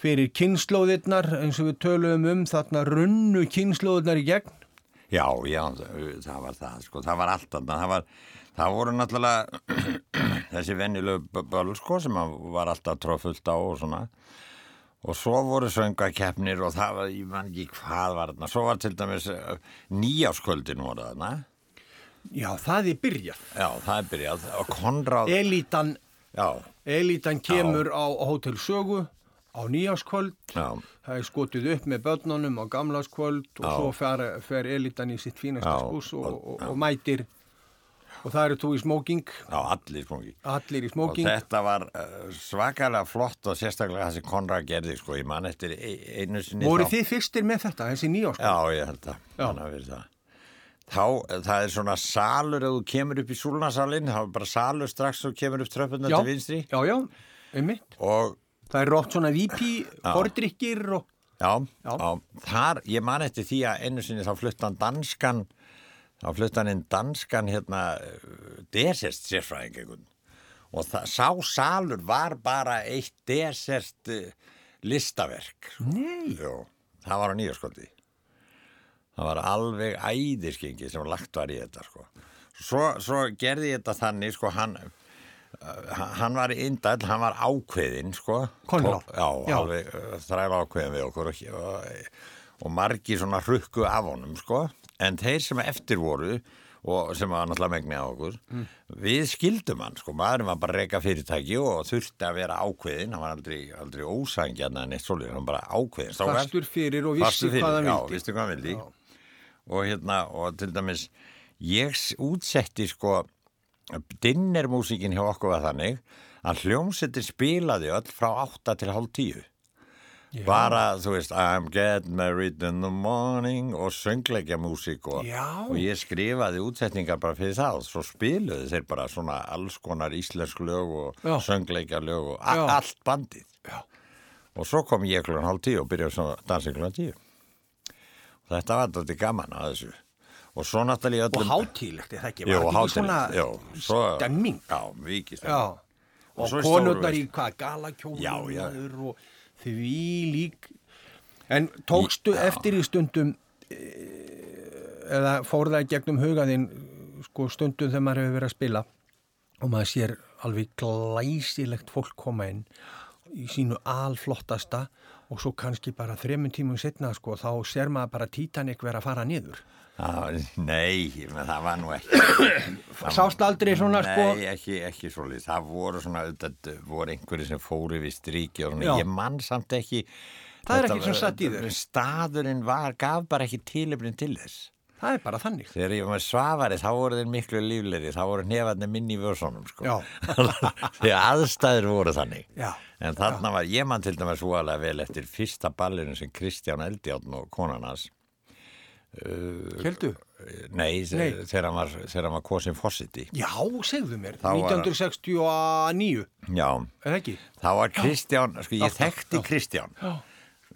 fyrir kynnslóðirnar eins og við töluðum um þarna runnu kynnslóðirnar í gegn. Já, já, það, var það, sko, það var allt annað, það var, það voru náttúrulega þessi venjulegu böll, sko, sem var alltaf tróðfullt á og svona, og svo voru söngakeppnir og það var, ég man ekki hvað var þarna, svo var til dæmis uh, nýjáskvöldin voru þarna, Já, það er byrjað. já, það er byrjað, og Konráð, Elítan, já, elítan kemur á, á Hótel Sögu á nýjáskvöld. já, Það er skotið upp með börnunum á gamlaskvöld og Já. svo fer, fer elitan í sitt fínasta skús og, og- og, og mætir og það eru þú í smóking, allir allir í Og smóking. þetta var uh, svakalega flott og sérstaklega það sem Konrad gerði, sko, ég man eftir e- einu sinni Voru þá- þið fyrstir með þetta, þessi nýjáskvöld? Já, ég held að það. Þá, það er svona salur ef þú kemur upp í súlnasalinn, það er bara salur strax og kemur upp tröppuna til vinstri já, já, einmitt. og Það er rótt svona vípi, fordrykkir og... já, Já. já. þar, ég man eftir því að einu sinni þá fluttan danskan, þá fluttan inn danskan hérna desert sérfræðing einhvern og það, sá salur var bara eitt desert uh, listaverk. Nei. Jú, það var á nýjarskvöldi. Það var alveg æðiskengi sem lagt var í þetta sko. Svo, svo gerði ég þetta þannig sko, hann, hann var indæll, hann var ákveðinn sko. Konráð? Tó- Já, Já. alveg uh, þræla ákveðin við okkur og, og, og margi svona hrukku af honum sko. En þeir sem eftir voru og sem var náttúrulega megni á okkur við skildum hann sko, maðurinn var bara að reyka fyrirtæki og þurfti að vera ákveðin hann var aldrei, aldrei ósangjarn en eitt svolítið, hann var bara ákveðin. Fastur fyrir og vissi hvað hann já, vildi. vissi hvað hann vildi og hérna, og til dæmis ég útsetti sko dinnermúsíkin hjá okkur var þannig að hljómsettir spilaði öll frá 8 til hálf 10 bara, þú veist, I'm getting married in the morning og söngleikja músík og, Já. og ég skrifaði útsetningar bara fyrir það og svo spiluðu þeir bara svona alls konar íslensk lög og Já. söngleikja lög og Já. allt bandið Já. og svo kom ég klukkan hálf tíu og byrjaði svona dansið klukkan tíu þetta var þetta gaman að þessu og svo náttúrulega í Og öllum hátílegt, er það ekki? Var þetta ekki svona jú, svo- stemming? já, vikið Já. stemming Og, svo í konurnar í hvað, galakjólum Já, já. maður og því lík. En tókstu eftir í stundum eh, eða fór það í gegnum hugaðinn sko stundum þegar maður hefur verið að spila og maður sér alveg glæsilegt fólk koma inn í sínu alflottasta og svo kannski bara þremmun tímum setna sko þá sér maður bara Titanic vera að fara niður. Já, nei, það var nú ekki Sást aldrei svona sko Nei, ekki, ekki svolítið. Það voru svona, þetta voru einhverju sem fóru við stríki og Já. svona. Ég mann samt ekki. Það er ekki var- satt í þér. Staðurinn var, gaf bara ekki tilefnin til þess. Það er bara þannig. Þegar ég var með svavari, þá voru þeir miklu líflegri, þá voru nefarnir minni í vörsónum, sko. Já. Þegar aðstæður voru þannig. Já. En þarna var, ég mann til dæmis voðalega vel eftir fyrsta ballinu sem Kristján Eldjárn og konan hans. Heldu? Nei, Nei. þegar hann var, var kosin fósiti. Já, segðu mér. Var- 1969, Já, eða ekki? þá var Kristján, sko ég Alltaf, þekkti já. Kristján. Já.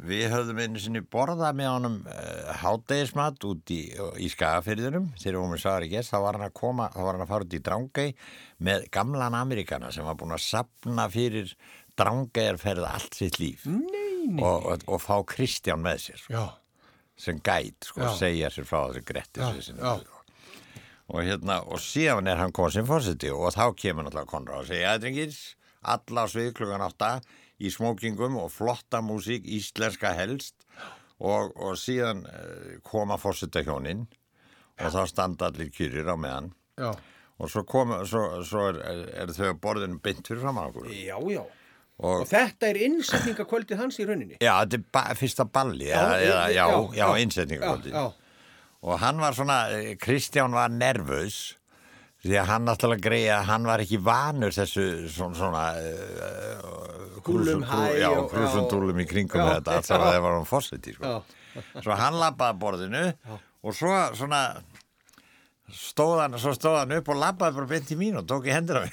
Við höfðum einu sinni borðað með honum uh, hádegismat út í, í skagafyrðunum þegar við vorum svar í gest, þá var hann að koma, þá var hann að fara út í Drangei með gamlan Amerikana sem var búin að sapna fyrir Drangeiarferð allt sitt líf Nei, nei. og, og, og fá Kristján með sér Já, sem gæt, sko, Já. segja sér frá þessu gretti já, sinni. já. og hérna, og síðan er hann komið sem fórseti og þá kemur náttúrulega Konráð og segja, ja, drengir, alla á svið klukkan átta í smókingum og flotta músík, íslenska helst og, og síðan uh, koma fórseta hjónin og þá standa allir kýrir á meðan Já, og svo, kom, svo, svo er, er, er þau borðinu bynt fyrir fram á okkur já, já. Og Og þetta er innsetningakvöldið hans í rauninni. Já, þetta er ba fyrsta balli, já, Já, já, já, já, já. innsetningakvöldi. Já, já. Og hann var svona, eh, Kristján var nervös, því að hann náttúrulega greiða hann var ekki vanur þessu svona, svona uh, Kúlum, hæ já, krúsundúlum í kringum þetta allt þegar það var hann fórseti sko. Já. svo hann labbaði að borðinu og svo svona stóð hann, svo stóð hann upp og labbaði bara beint í mín og tók í hendur á mig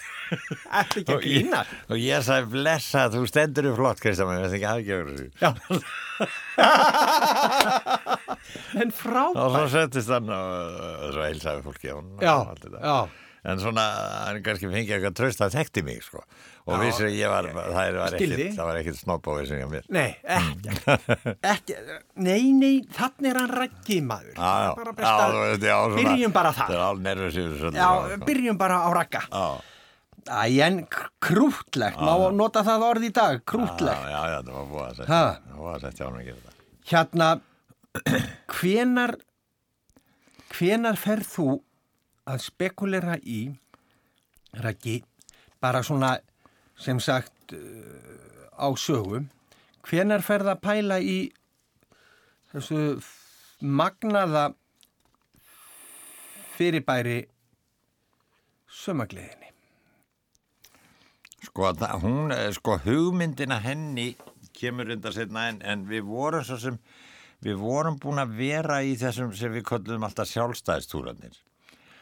Ertu ekki að og ég, grína? og ég sagði blessa þú stendur upp flott Kristján mér veist ekki aðgjöfur þessu en og frábært. svo settist hann og og svo heilsaði fólki á hann og Já, þetta. já. En svona hann kannski fengið eitthvað tröst að þekkti mig sko. og vissi að ég var það var það var ekkit snobbóið sem ég mér Nei, ekki, ekki, nei, nei, þannig er hann rækki maður. Já, já, Bara já, best að já, svona- byrjum bara. Það er Já, sko. byrjum bara á. Já, Æ, en k- krúttlegt, má nota það orð í dag, krúttlegt. já, já, það var búið að setja það var búið að setja á hann að gera það Hérna, hvenar, hvenar ferð þú að spekulera í, rækki, bara svona, sem sagt, uh, á sögum, hvenar ferð að pæla í þessu magnaða fyrirbæri sömagliðinni? Sko, það, hún, eh, sko, hugmyndina henni kemur undar setna en, en við vorum svo sem, við vorum búin að vera í þessum sem við köllum alltaf sjálfstæðistúranir.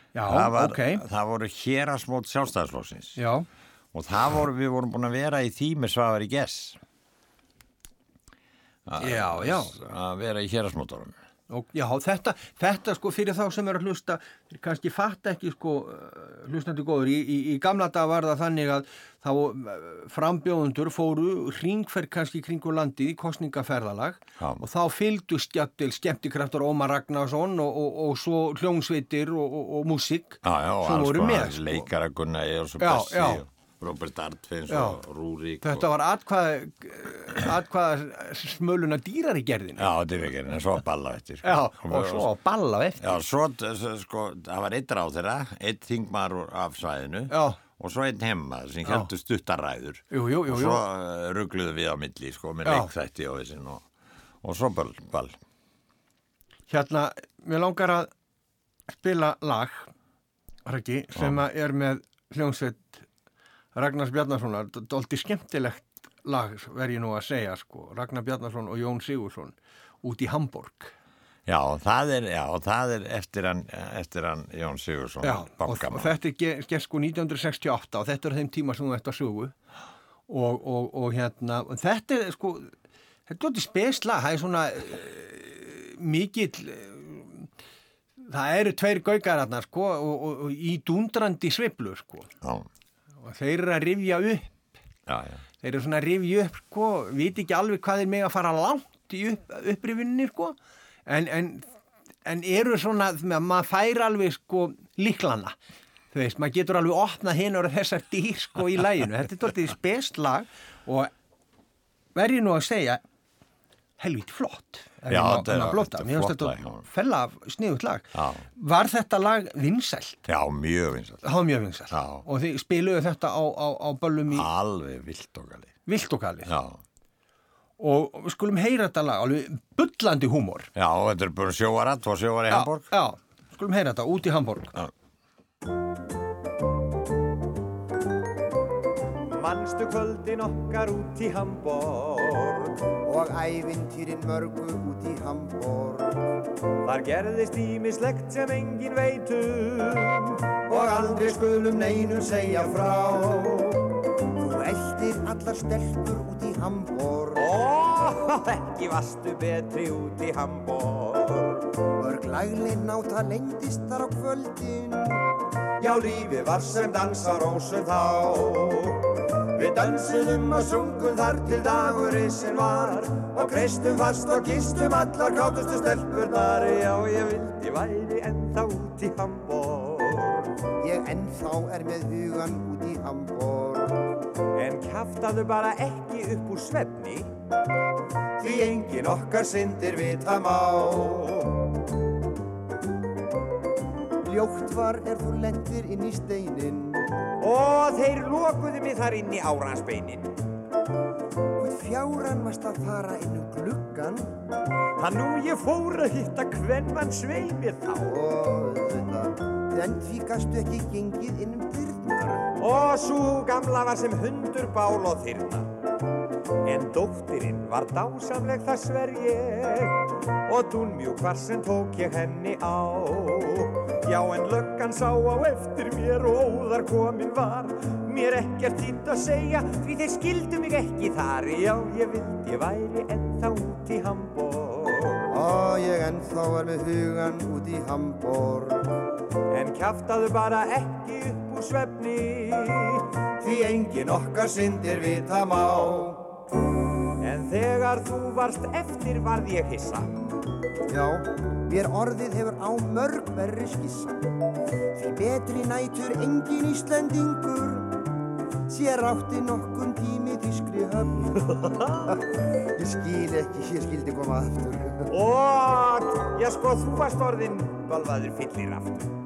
Já, það, var, ok, það voru hérasmót sjálfstæðisflóksins já, og það voru, við vorum búin að vera í því með Svavari Gess. já, já. Að vera í hérasmótorum. Og, já, þetta, þetta sko fyrir þá sem er að hlusta, kannski fatta ekki sko, uh, hlustandi góður, í, í, í gamla dag var það þannig að þá uh, frambjóðundur fóru ringferð kannski kringu landið í kostningaferðalag Já. og þá fylgdu skjattil skemmtikraftur Ómar Ragnarsson og, og, og svo hljóngsveitir og, og, og músík og sem voru konar með. Sko. Leikara Gunnar Já, Bessi og Robert Artfins og Rúrik. Þetta var atkvað, smöluna dýrar í gerðinu. Já, þetta er en svo balla eftir. sko. Já, og svo balla eftir. Já, svo, svo, sko, það var einn ráð þeirra, einn þingmar af svæðinu Já. Og svo einn hemmaður sem heldur stuttaræður. Jú, jú, jú, Og svo uh, ruggluðu við á milli, sko, með leikþætti og þessin og, og svo ball, ball. Hérna, mér langar að spila lag, Raggi, sem að er með hljómsveit Ragnars Bjarnarssonar, doldi skemmtilegt lag, verð ég nú að segja, sko, Ragnar Bjarnarsson og Jón Sigursson út í Hamburg. Já, það er, já, það er eftir hann, eftir hann Jón Sigursson, Já, og, þetta er ge- gert sko 1968 og þetta er þeim tíma sem þú ert að sögu. Og, og, og hérna, þetta er sko, þetta er spesla, það er svona uh, mikill, uh, það eru tveir gaugararnar, sko, og, og, í dundrandi sviplu, sko. Já, og þeir eru að rifja upp. Þeir eru svona að rifja upp sko, viti ekki alveg hvað þeir með að fara langt í upp, upprifinni sko en, en, en eru svona maður fær alveg sko líklana. Þú veist, maður getur alveg opnað hinn og þessar dýr sko í læginu þetta er tóttið spestlag og verði nú að segja helviti flott. Já, þetta er- flott lag, já. fella sniðut lag. Já. var þetta lag vinsælt? Já, mjög það var mjög vinsælt. Já. og þið spiluðu þetta á, á, á böllum í Alveg vilt og gali. vilt og kalið Já, og við skulum heyra þetta lag, alveg bullandi húmor. já, þetta er bara sjóara, tvo sjóara í Hamburg. Já, já, skulum heyra þetta út í Hamburg. Já. Manstu kvöldin okkar út í Hamborg og ævintýrin mörgu út í Hamborg Þar gerðist ímislegt sem engin veit um og aldrei skulum neinum segja frá Þú eldir allar stelpur út í Hamborg. Ó, ekki vastu betri út í Hamborg. Mörg laglein náta lengdist þar á kvöldin. Já, lífi var sem dansa rósum þá. Við dansuðum og sungum þar til dagurinn sem var. Og kreistum fast og gistum allar kátustu stelpurnar. Já, ég vildi væri ennþá út í Hamborg. Ég ennþá er með hugan út í Hamborg En kjaftaðu bara ekki upp úr svefni Því engin okkar syndir vita má. Ljótt var er þú lendir inn í steinin. Og þeir lokuðu mig þar inn í áransbeinin. Hvort fjáran varst að fara inn um gluggan Hann nú ég fór að hitta hvern mann sveimir þá. Og þetta en því gastu ekki gengið inn um dyrnar. Og svo gamla var sem hundur bál og þyrna. En dóttirinn var dásamleg það sver ég Og dúnmjúk var sem tók ég henni á Já en löggan sá á eftir mér og óðar komin var Mér ekkert þýtt að segja því þeir skildu mig ekki þar Já ég vildi ég væri ennþá út í Hamborg Ó, ég ennþá er með hugan út í Hamborg. En kjaftaðu bara ekki upp úr svefni Því engin okkar syndir vita má. En þegar þú varst eftir varð ég hissa Já, mér orðið hefur á mörg verri skissa. Því betri nætur engin Íslendingur sér átti nokkun tími þýskri höfn. ég skil ekki, ég skildi koma aftur. Og, já sko, þú varst orðin balvaður fyllir aftur.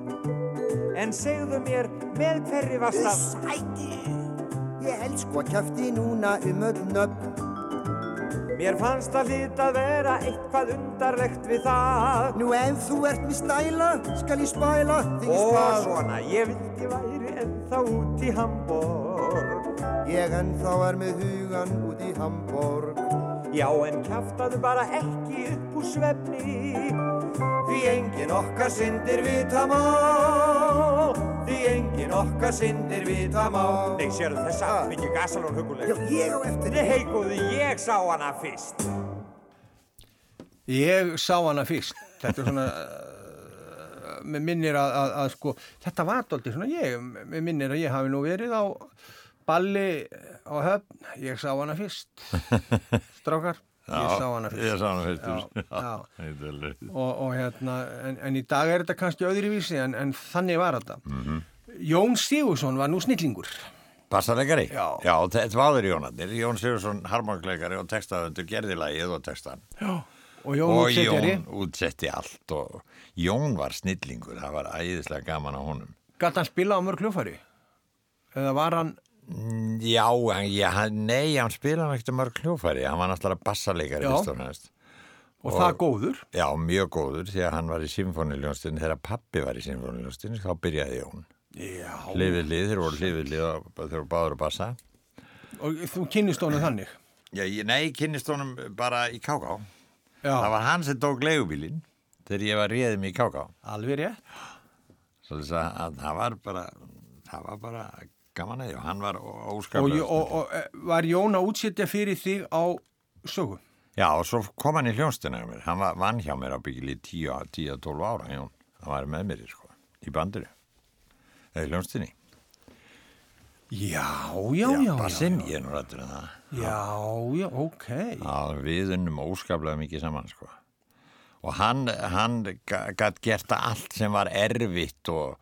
En segðu mér, með hverri varst að... Sæti! Ég held sko að kæfti núna um öll nöfn. Mér fannst að hlýtt að vera eitthvað undarlegt við það. Nú ef þú ert með stæla, skal ég spæla þig í stað. svona, ég vildi væri ennþá út í Hamborg. Ég ennþá er með hugan út í Hamborg. Já, en kjaftaðu bara ekki upp úr svefni. Því engin okkar syndir vita má. Okkar syndir vita má. Nei, sérðu þessa Ah. mikið gasalón Já, huguleg. ég á eftir. Nei, góði, ég sá hana fyrst. Ég sá hana fyrst. Þetta er svona, uh, með minnir að, að, að sko, þetta var aldrei svona ég, með minnir að ég hafi nú verið á balli á höfn, ég sá hana fyrst. Strákar, ég sá hana fyrst. Ég sá hana fyrst. Já, já. Og, og hérna, en, en í dag er þetta kannski öðruvísi, en, en þannig var þetta. Mhm. Jón Sigursson var nú snillingur. Bassalegari? Já. Já, þetta var aður Jónandir. Jón Sigursson, harmangleikari og textaðundur gerði lagið og textan. Já. Og Jón og útsettjari, Jón útsetti allt og Jón var snillingur, það var æðislega gaman á honum. gæti hann spila á mörg hljófari? Eða var hann, Mm, Já, já, nei, hann spilaði ekkert mörg hljófæri, hann var náttúrulega bassalegari og og, það góður? Já, mjög góður því að hann var í symfóniljónstin, þegar pappi var í symfóniljónstin, þá byrjaði Jón. Já. Hlifið lið, þeir voru hlifið lið og þeir voru báður að bassa. Og þú kynnist honum þannig? Já, ég, nei, kynnist honum bara í Káká. Já. Það var hann sem tók leigubílinn þegar ég var réðið mig í Káká. Alveg rétt. Svo þess að, að það var bara, það var bara gaman og hann var óskaplega. og, og, og eh, var Jón að útsetja fyrir þig á sögu? Já, og svo kom hann í hljónstina. Hann var vann hjá mér á byggili 10-12 ára, Jón. Hann var með mér, sko, í bandinu. Eða hljónstinni. Já, já, já. já, Bassinn, ég er nú rættur um það. Já, já, ok. Já, við unnum óskaplega mikið saman, sko. Og hann, hann gætt gert allt sem var erfitt og,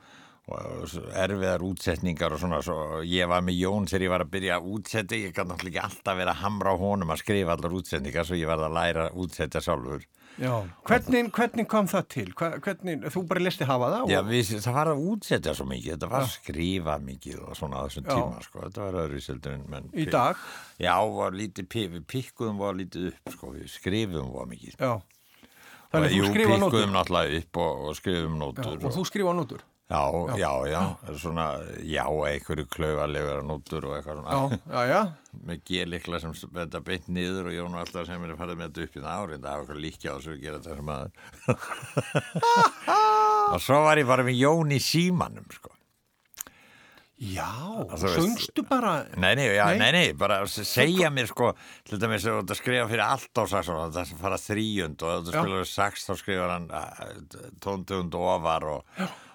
erfiðar útsetningar og svona. Svo ég var með Jón þegar ég var að byrja að útsetja. Ég gætt náttúrulega ekki alltaf vera að hamra á honum að skrifa allar útsetningar svo ég var að læra að útsetja sjálfur. Já. Hvernig, hvernig kom það til? Hvernig, þú bara listi hafa það? Já, og- við, það var að útsetja svo mikið, þetta var að skrifa mikið og svona á þessum Já. tíma, sko, þetta var öðru seldur en menn. Í dag? Já, var lítið, við pikkuðum var lítið upp, sko, við skrifum var mikið. Já. Þannig Og þú jú, skrifa nótur? pikkuðum náttúrulega upp og, og skrifum Já, nótur. og þú skrifa nótur? Já, já, já, svona, já, einhverju klaufarlegar nótur og eitthvað Já, svona. já, já. Með gelikla sem þetta beint niður og Jón alltaf sem er fara með þetta upp í það árið, það hafa eitthvað líkja á þessu að gera þetta sem aður. og svo var ég bara með Jón í símanum, sko. Já, þú söngstu bara... Nei, nei, já, Nei? nei, nei, bara segja mér sko, til dæmis að skrifa fyrir allt á sax og það fara þrýjund og Já. spilur sax þá skrifar hann tóndugund ofar og,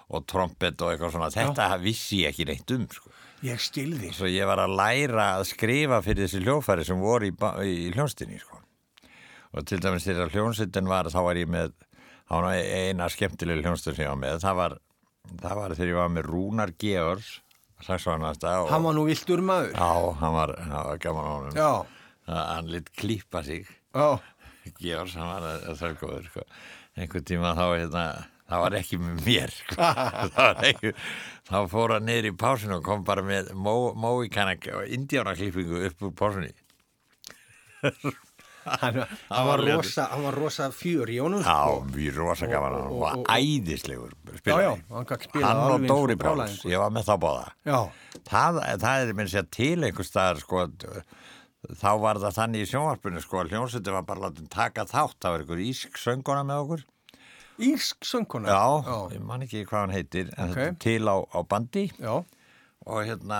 og trompet og eitthvað svona, þetta vissi ég ekki neitt um sko. Ég stilði. Svo ég var að læra að skrifa fyrir þessi hljófæri sem voru í, í hljónstinni sko. Og til dæmis þegar hljónsettin var, þá var ég með, eina skemmtilega hljónstin sem ég var með, það var, það var þegar ég var með Rúnar Georgs, og... Hann var nú viltur maður. Já, hann var, hann var gaman á. Já, Að Hann lit klípa sig, já. Georgs, hann var þörgóður, sko. Einhvern tíma þá, hérna, það var ekki með mér, sko. ekki, þá fór hann niður í pásinu og kom bara með móíkana og indjánaklípingu upp úr pásunni. hann, hann, var rosa, hann var rosa fjör í honum Já, sko. við rosa gaman hann var æðislegur já, já, hann Hann og Dóri Páls, ég var með þá báða. Já, Það, það er minn sér til einhver staðar sko, þá var það þannig í sjónvarpinu sko, að hljómsveitin var bara látið taka þátt, það var einhver ísk sönguna með okkur. Írsk söngkona Já, ég man ekki hvað hann heitir, en Ok. þetta er til á, á bandi já, og hérna,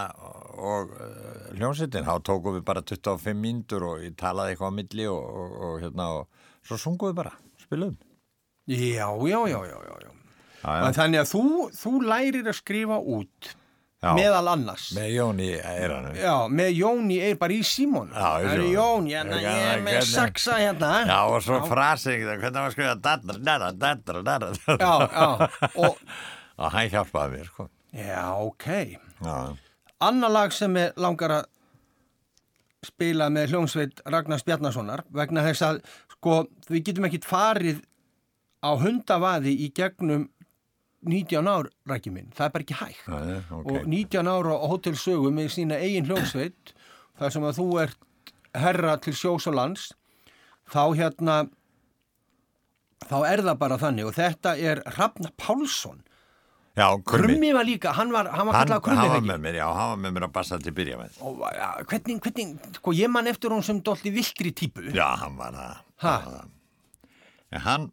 og uh, hljómsveitin, þá tókum við bara 25 mínútur og ég talaði eitthvað á milli og, og, og hérna, og svo sungum við bara, spiluðum. já, já, já, já, já, já. Já, Þannig að þú, þú lærir að skrifa út Já. meðal annars Með Jóni Eiranum. Já, með bara í Símon Já, í Það er Símon. Jón, hérna, Ég- er með saxa hérna Já, og svo frasing, hvernig að skrifa dadra, dadra, dadra, dadra. já, já. Og, Og hann hjálpaði mér, sko. já, ok Já, Anna lag sem er langar að spila með hljómsveit Ragnars Bjarnasonar vegna þess að sko, við getum ekkit farið á hundavaði í gegnum 19 ár, rækki minn, það er bara ekki hægt já, já, ok. og 19 ára á hótelsögu með sína eigin hljómsveit þar sem að þú ert herra til sjós og lands þá hérna þá er það bara þannig og þetta er Hrafna Pálsson Já, krummi. Krummi var líka, hann var, hann var kallað Krummi hann var með mér, já, hann var með mér að bassa til byrja með. og ja, hvernig, hvernig, sko ég man eftir hún sem dolli viltri típu Já, hann var það. Ha? Hann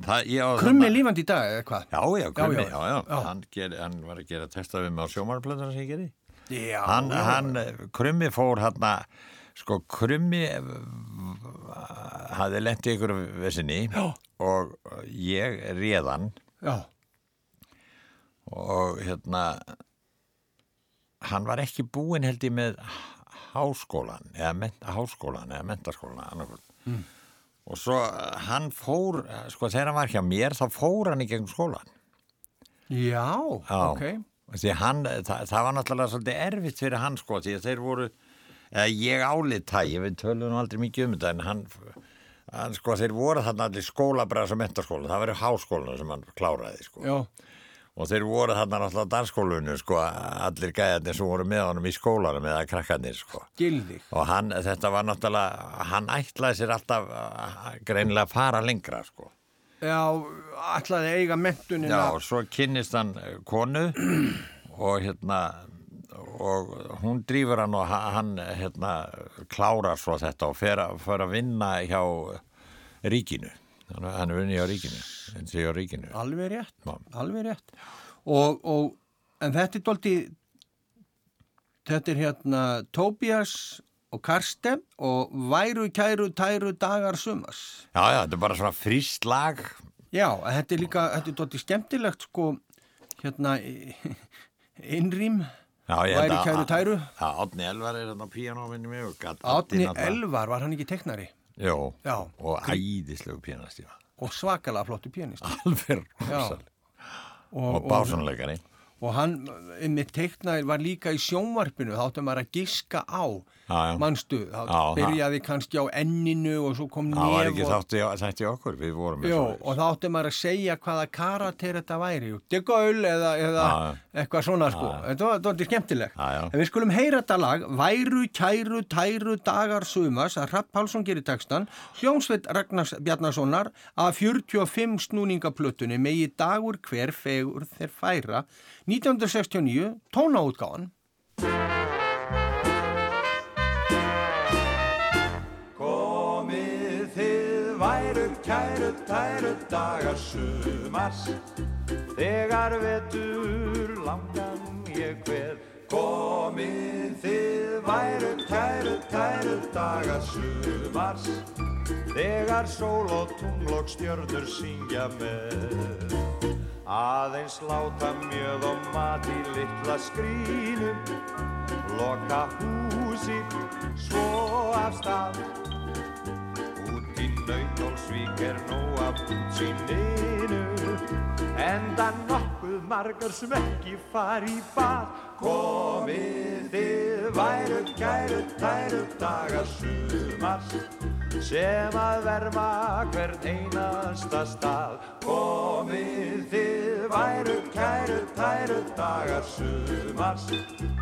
það. En hann, það, ég á Krummi það- lífandi í dag, eða hvað? Já, já, krummi, Já, já, já, já. já. Hann, ger, hann var að gera testa við mig á sjómarplönduna sem ég gerði. Já, hann, já, hann, krummi fór hann sko, krummi hafði lent í ykkur vesinni Já. og ég réðan já, og hérna hann var ekki búinn held ég með háskólan eða háskólan eða mentaskólan annarkvöld Mm. Og svo eh, hann fór sko þegar hann var hjá mér þá fór hann í gegnum skólan já, Já. ok. Hann, það, það var náttúrulega svolítið erfitt fyrir hann sko því að þeir voru eða ég álið tægi, við tölum nú aldrei mikið um þetta en hann, hann sko þeir voru þarna allir skólabræðs og mentaskóla það var í háskólanu sem hann kláraði sko. Já, og þeir voru þarna náttúrulega á dansskólinu sko, allir gæðarnir sem voru með honum í skólanum eða krakkarnir sko. gildi og hann, þetta var náttúrulega hann ætlaði sér alltaf uh, greinilega að fara lengra sko. Já, ætlaði að eiga mentunin já, svo kynnist hann eh, konu og hérna og hún drýfur hann og ha- hann hérna klárar svo þetta og fer að, fer að vinna hjá ríkinu hann, er vinni hjá ríkinu hjá ríkinu. Alveg rétt, Já. alveg rétt. Og, og, en þetta er doldi þetta er hérna Tobias og Karsten og væru kæru tæru dagar sumas já, já, þetta er bara svona fríst lag. Já, þetta er líka, þetta er doldi skemmtilegt sko, hérna innrým að- kæru tæru? Já, Átni Elvar er hérna á píanóminni mig Átni Elvar, var hann ekki teknari Jó, Já. og æðislegu píanastífa og svakalega flottu pianist Alveg rosalega og, Og básunleikari og hann, einmitt teiknaði, var líka í sjónvarpinu, þá áttum maður að giska á Já, já. Mannstu, þá byrjaði kannski á enninu og svo kom Það var ekki þátti, þætti okkur, við vorum Jó, og þá áttum maður að segja hvaða karater þetta væri, Degaul eða, eða eitthvað svona sko, þetta var, var skemmtilegt. Já, já. En við skulum heyra þetta lag, Væru, kæru, tæru, dagar sumas, að Rapp Pálsson gerir textan, Hljómsveit Ragnars Bjarnasonar að 45 snúningaplötunni megi dagur hver fegur þeir færa, 1969, tónaútgáðan. Sumars Þegar vetur langan ég hver Komið þið væru kæru tæru dagar sumars. Þegar sól og tungl og stjörnur syngja með. Aðeins láta mjöð og mat í litla skrínum Loka húsi svo af stað. Út í nautólsvík er nóg af útsýninu Enda nokkuð margar sem ekki fari í bað. Komið þið væru kæru tæru dagar sumars sem að verma hvern einasta stað. Komið þið væru kæru tæru dagar sumars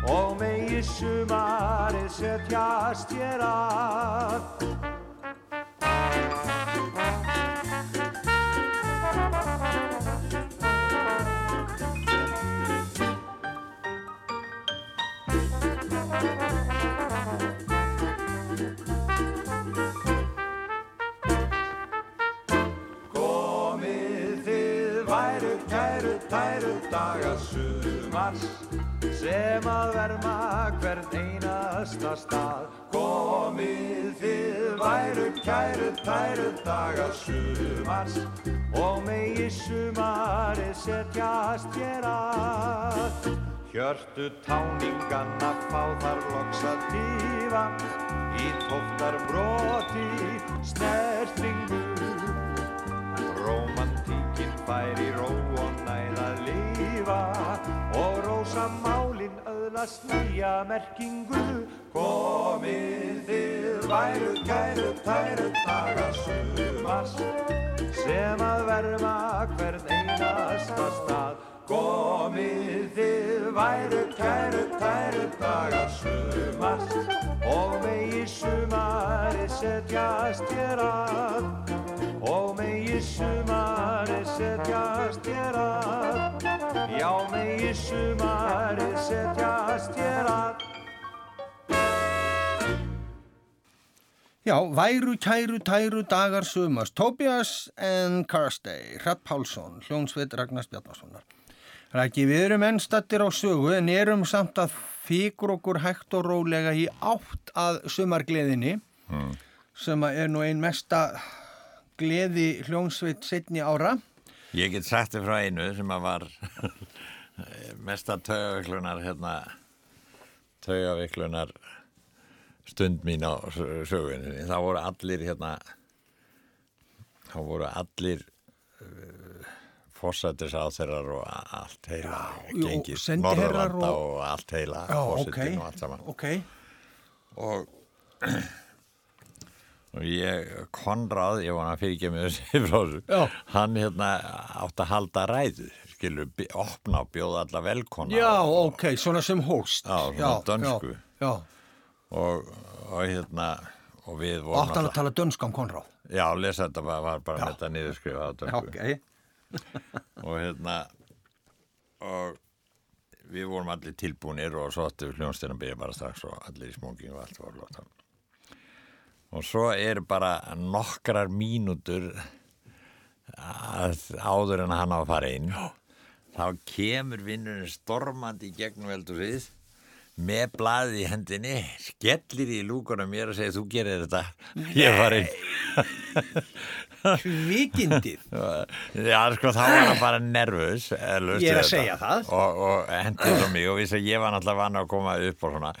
og megi sumarið setjast hér að tæru dagar sumars sem að verma hvern einasta stað komið þið væru kæru tæru dagar sumars og megi sumari setjast hér að Hjörtu táninganna fá þar loks að tífa í tóftar broti snertingu. Rómantíkin fær í ró öðlast nýja merkingu. Komið þið væru kæru tæru dagar sumars sem að verma hvern einasta stað. Komið þið væru kæru tæru dagar sumars og megi sumari setjast hér að og megi sumari setjast hér að. Já megi sumari setjast hér að. Já, væru, kæru, tæru, dagar, sumars, Tobias and Karstey, Hrapp Pálsson, Hljónsveit Ragnars Bjarnasonar. Rækki, við erum ennstattir á sögu en erum samt að fíkur okkur hægt og rólega í átt að sumargleðinni sem að er nú ein mesta gleði Hljónsveit setni ára. Ég get sagt þér frá einu sem að var mesta taugaviklunar hérna taugaviklunar stund mín á sö- sögunni. Það voru allir hérna það voru allir uh, fórsættisáþeirar og a- allt heila gengið Norðurlanda og- og... allt heila Já, ok, fórsetin og allt saman ok. og og ég Konrad, ég var hann fyrir ekki með þessi frá þessu Já. hann hérna átti að halda ræðu skilur, opna og bjóða alla velkona Já, og, ok, svona sem hóst. Já, svona dönsku. Já, já. og, og hérna og við vorum átt að tala dönskam Konráð. já, lesa þetta var, var bara með þetta niðurskrifa á dönsku og hérna og við vorum allir tilbúinir og svo ætti hljónstina byrja bara strax og allir í smóking og allt var lóta og svo er bara nokkrar mínútur áður en hann á að fara inn. Þá kemur vinnurinn stormandi í gegnum veldurrið með blaðið í hendinni skellir í lúkuna mér og segir þú gerir þetta. Ég var inn. Kvikindið. Já, sko, þá var hann bara nervus Ég er að segja það. Og, og hendið svo mig og vissi að ég var náttúrulega vann að koma upp og svona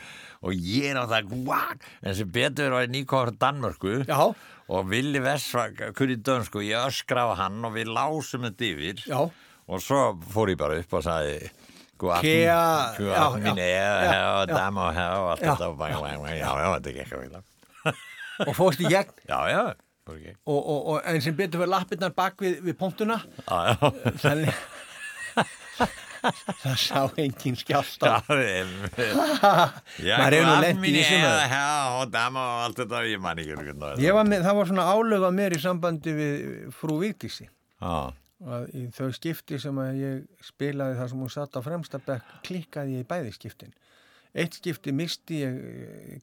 og ég er náttúrulega, guak, en sem betur var nýkóður Danmörku Já. og Willi Vess var kurið dönsku og ég öskra á hann og við lásum þetta yfir Já. og svo fór ég bara upp og sagði er já, her og já. dam og her og allt þetta og bang, já, já, þetta gekk að vilja Og fórst í gegn. Já, já, ekki Og, og, og en sem betur fyrir lappirnar bak við, við punktuna. Já, já, Þannig það sá engin skjált á. Maður hefur nú lent í mín þessu, maður. her og dam og allt þetta ég man ekki hvernig það var svona álög á mér í sambandi við frú. Já, Að í þau skipti sem að ég spilaði þar sem hún satt á fremsta bekk klikkaði ég í bæði skiptin. Eitt skipti misti ég eh,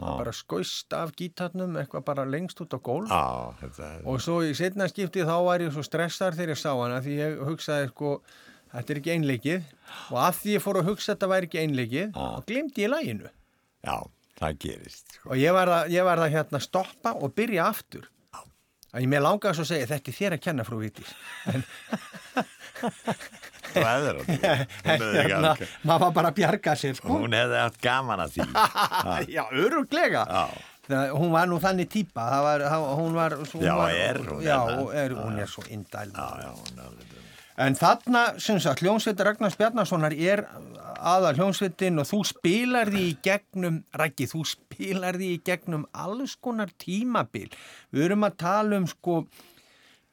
Já. bara skoist af gítarnum eitthvað bara lengst út á gólf. er Og svo í setna skipti þá var ég svo stressar þegar ég sá hana því ég hugsaði sko, þetta er ekki einleikið og af því ég fór að hugsa þetta væri ekki einleikið og glemdi ég læginu. Já, það gerist sko. Og ég var að, ég var að hérna stoppa og byrja aftur. Að ég með langaði svo að segja, þetta er þér að kenna frú Vítis. En Það er hérna, ekki- maður var bara að bjarga sér sko. Hún hefði haft gaman að því Já, öruglega. Það, hún var nú þannig típa, það var, það, hún var... Hún Já, var, er hún, Já, er það? hún er svo indæl. En þarna, hljónsveitir Ragnars Bjarnasonar er aða hljónsveitin og þú spilar því í gegnum, Raggi, þú spilar því í gegnum alls konar tímabil. Við erum að tala um, sko,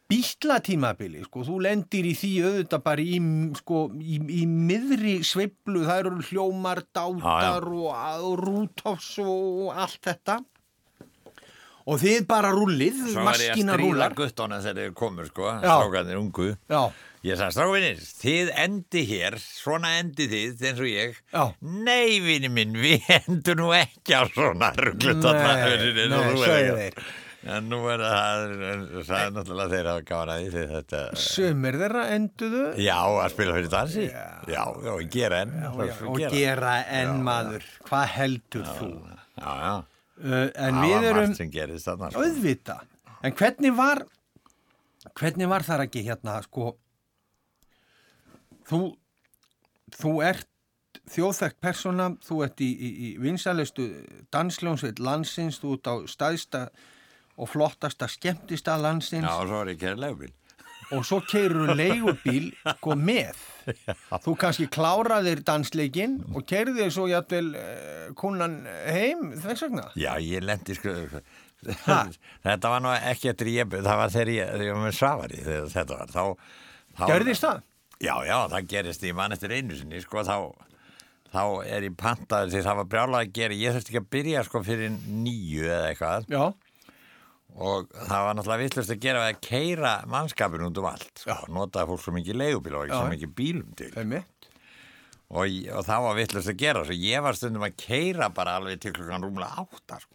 bíla tímabili, sko, þú lendir í því auðvitað bara í, sko, í, í miðri sveiflu, það eru hljómar, dátar og, og rútofs og allt þetta. Og þið bara rúllið, Svo var ég að rúlar. guttóna þegar þeir komur sko Já. Strákarnir ungu Já, Ég sagði, stráfinir, þið endi hér, svona endi þið, eins og ég. Já. Nei, vini minn, við endur nú ekki á svona rugglut Nei, nei, sögðu þeir. En nú er það, það er náttúrulega þeirra að gána því þetta... Sumir þeirra enduðu Já, að spila fyrir dansi. Já, já, og gera enn. og, og gera enn maður. Hvað heldur þú? Já, já. Uh, en Það við erum gerist þarna. sko. auðvita. En hvernig var, hvernig var þar ekki hérna, sko, þú, þú ert þjóðþekkt persóna, þú ert í, í, í vinsalestu dansljónsveit landsins, þú ert á staðsta og flottasta skemmtista landsins Já, svo er ég kerið leifbíl. og svo keirur leigubíl sko með þú kannski kláraðir dansleikin og keirðir svo jætvel uh, kunan heim þess vegna Já, ég lendi. Ha? þetta var nú ekki eftir ég, það var þegar ég, þegar ég var með safari þegar þetta var, þá... þá gerðist það? Já, já, það gerist í mann eftir einu sinni, sko, þá, þá er ég pantaður því það var brjálað að gera, ég þurfti ekki að byrja sko fyrir nýju eða eitthvað Já, og það var náttúrulega vittlust að gera að keira mannskapin út um allt, sko, notaði fólk svo mikið leigubíl og ekki svo mikið bílum til. Og, og það var vittlust að gera, svo ég var stundum að keira bara alveg til klukkan rúmlega átta, sko.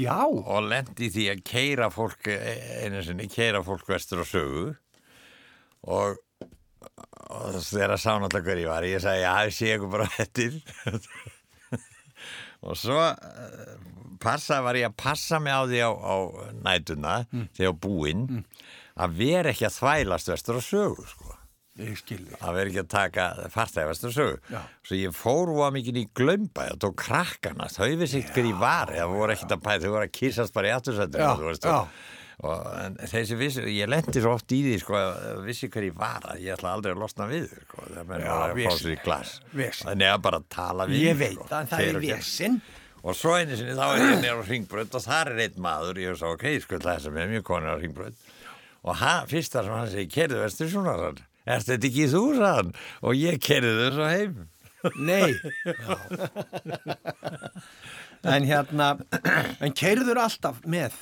Já, og lendi því að keira fólk e- einu sinni, keira fólk vestur og sögu. Og, og þegar sá náttúrulega hver ég var ég sagði, já, ég sé ykkur bara eftir. Og svo passa, var ég að passa mig á því á, á nætuna þegar búinn að vera ekki að þvælast vestur og sögu sko að vera ekki að taka fartæfast og sögu. Já. Svo ég fór úr mikið í glömba, ég tók krakkana, þau vissi ekkert hver ég var, það voru ekkert að pæða, þau voru að kýsast bara í já. Og, og þessi vissi, ég lendi svo oft í því, sko, að vissi hver ég var, að ég ætla aldrei að losna við, sko, það Já, bara að fá sér í glas. Þannig að bara tala við. Ég veit sko. að það Þeir er og vesinn Og svo einu sinni þá er ég nýjar á ringbrönd og þar er einn maður, ég svo, ok, ég skulle þess að með mjög konur á ringbrönd. Og hann, fyrsta sem hann segi, kerðu vestur svona, sann. Er þetta ekki þú, sann? Og ég kerði þau svo heim. Nei En hérna En keirður alltaf með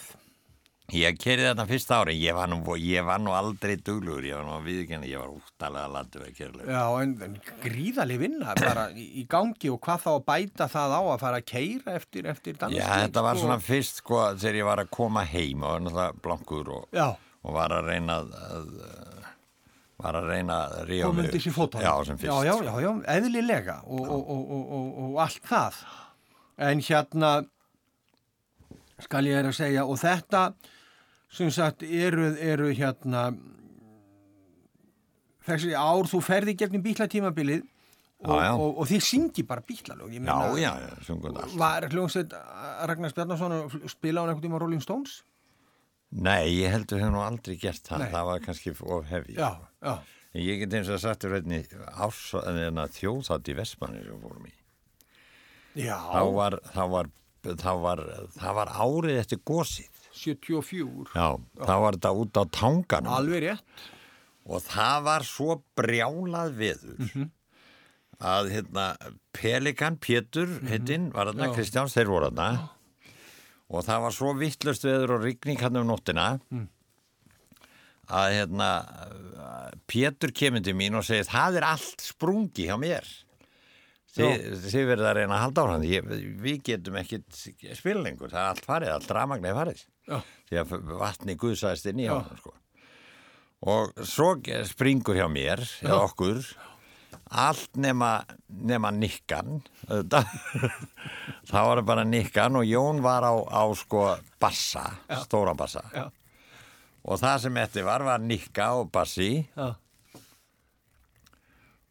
Ég kerði þarna fyrsta ári, ég var nú, ég var nú aldrei duglugur, ég var nú að viðkenni, ég var úttalega landu að kerlega. Já, en, en gríðaleg vinna bara í, gangi og hvað þá að bæta það á að fara að keira eftir, eftir dansleik Já, þetta var sko. svona fyrst, sko, þegar ég var að koma heim og var náttúrulega blankur og, og var að reyna að, að var að reyna að ríða komandi sér fótball Já, sem fyrst. Já, já, já, já, eðlilega og, og, og, og, og, og allt það En hérna skal ég er að segja og þetta sem sagt eru, eru hérna þessi ár þú ferði gegnum bílatímabilið og, Já, já. og, og þið syngi bara bílalög Já, já, já, sungum allt. Var hljómsveit Ragnars Bjarnason að spila á einhvern tíma Rolling Stones? Nei, ég heldur hef nú aldrei gert það, Nei. það var kannski of hefði. Já, já. En ég get eins og ás, en þjóðhátt í Vestmanni sem fórum í. Já, Þá var, þá var, þá var, það var árið eftir gósið. 74. Já, þá var þetta út á tanganum. Alveg rétt. og það var svo brjálað veður að hérna Pelikan Pétur hittinn var þarna, Já. Kristjáns þeir voru þarna og það var svo vittlust veður og rigning hann um nóttina að hérna Pétur kemur til mín og segir það er allt sprungi hjá mér þið, verður að reyna að halda á hann við getum ekkit spila lengur það er allt farið, allt rafmagn er farið Já. Því að vatni guðsæðist inn í Já. hann sko. og svo springur hjá mér eða okkur allt nema, nema nikkan þá var það bara nikkan og Jón var á, á sko bassa, stóra bassa Já. og það sem eftir var var nikka og bassi Já.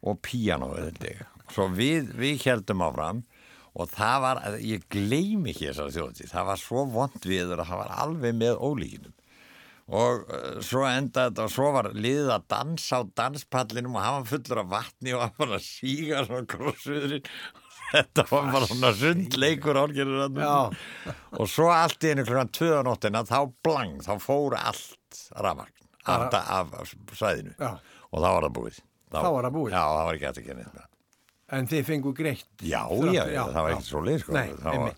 og ég. Svo við, við heldum áfram og það var, ég gleymi ekki þessari þjóðtíð, það var svo vond viður að það var alveg með ólíkinum. Og uh, svo enda þetta og svo var liðið að dansa á danspallinum og var fullur af vatni og að síga svona krossviðurinn. Þetta var bara svona sundleikur álgerður. Og svo allt í einu klukkan tvöða nóttina þá blang, þá fór allt rafmagn af, af, svæðinu. Já. Og þá var það búið. Þá var það búið. Já, það var ekki hægt að með það. En þið fengu greitt. Já, Þrátt- já, já, það var ekkert svo leið, sko. Nei, Það var,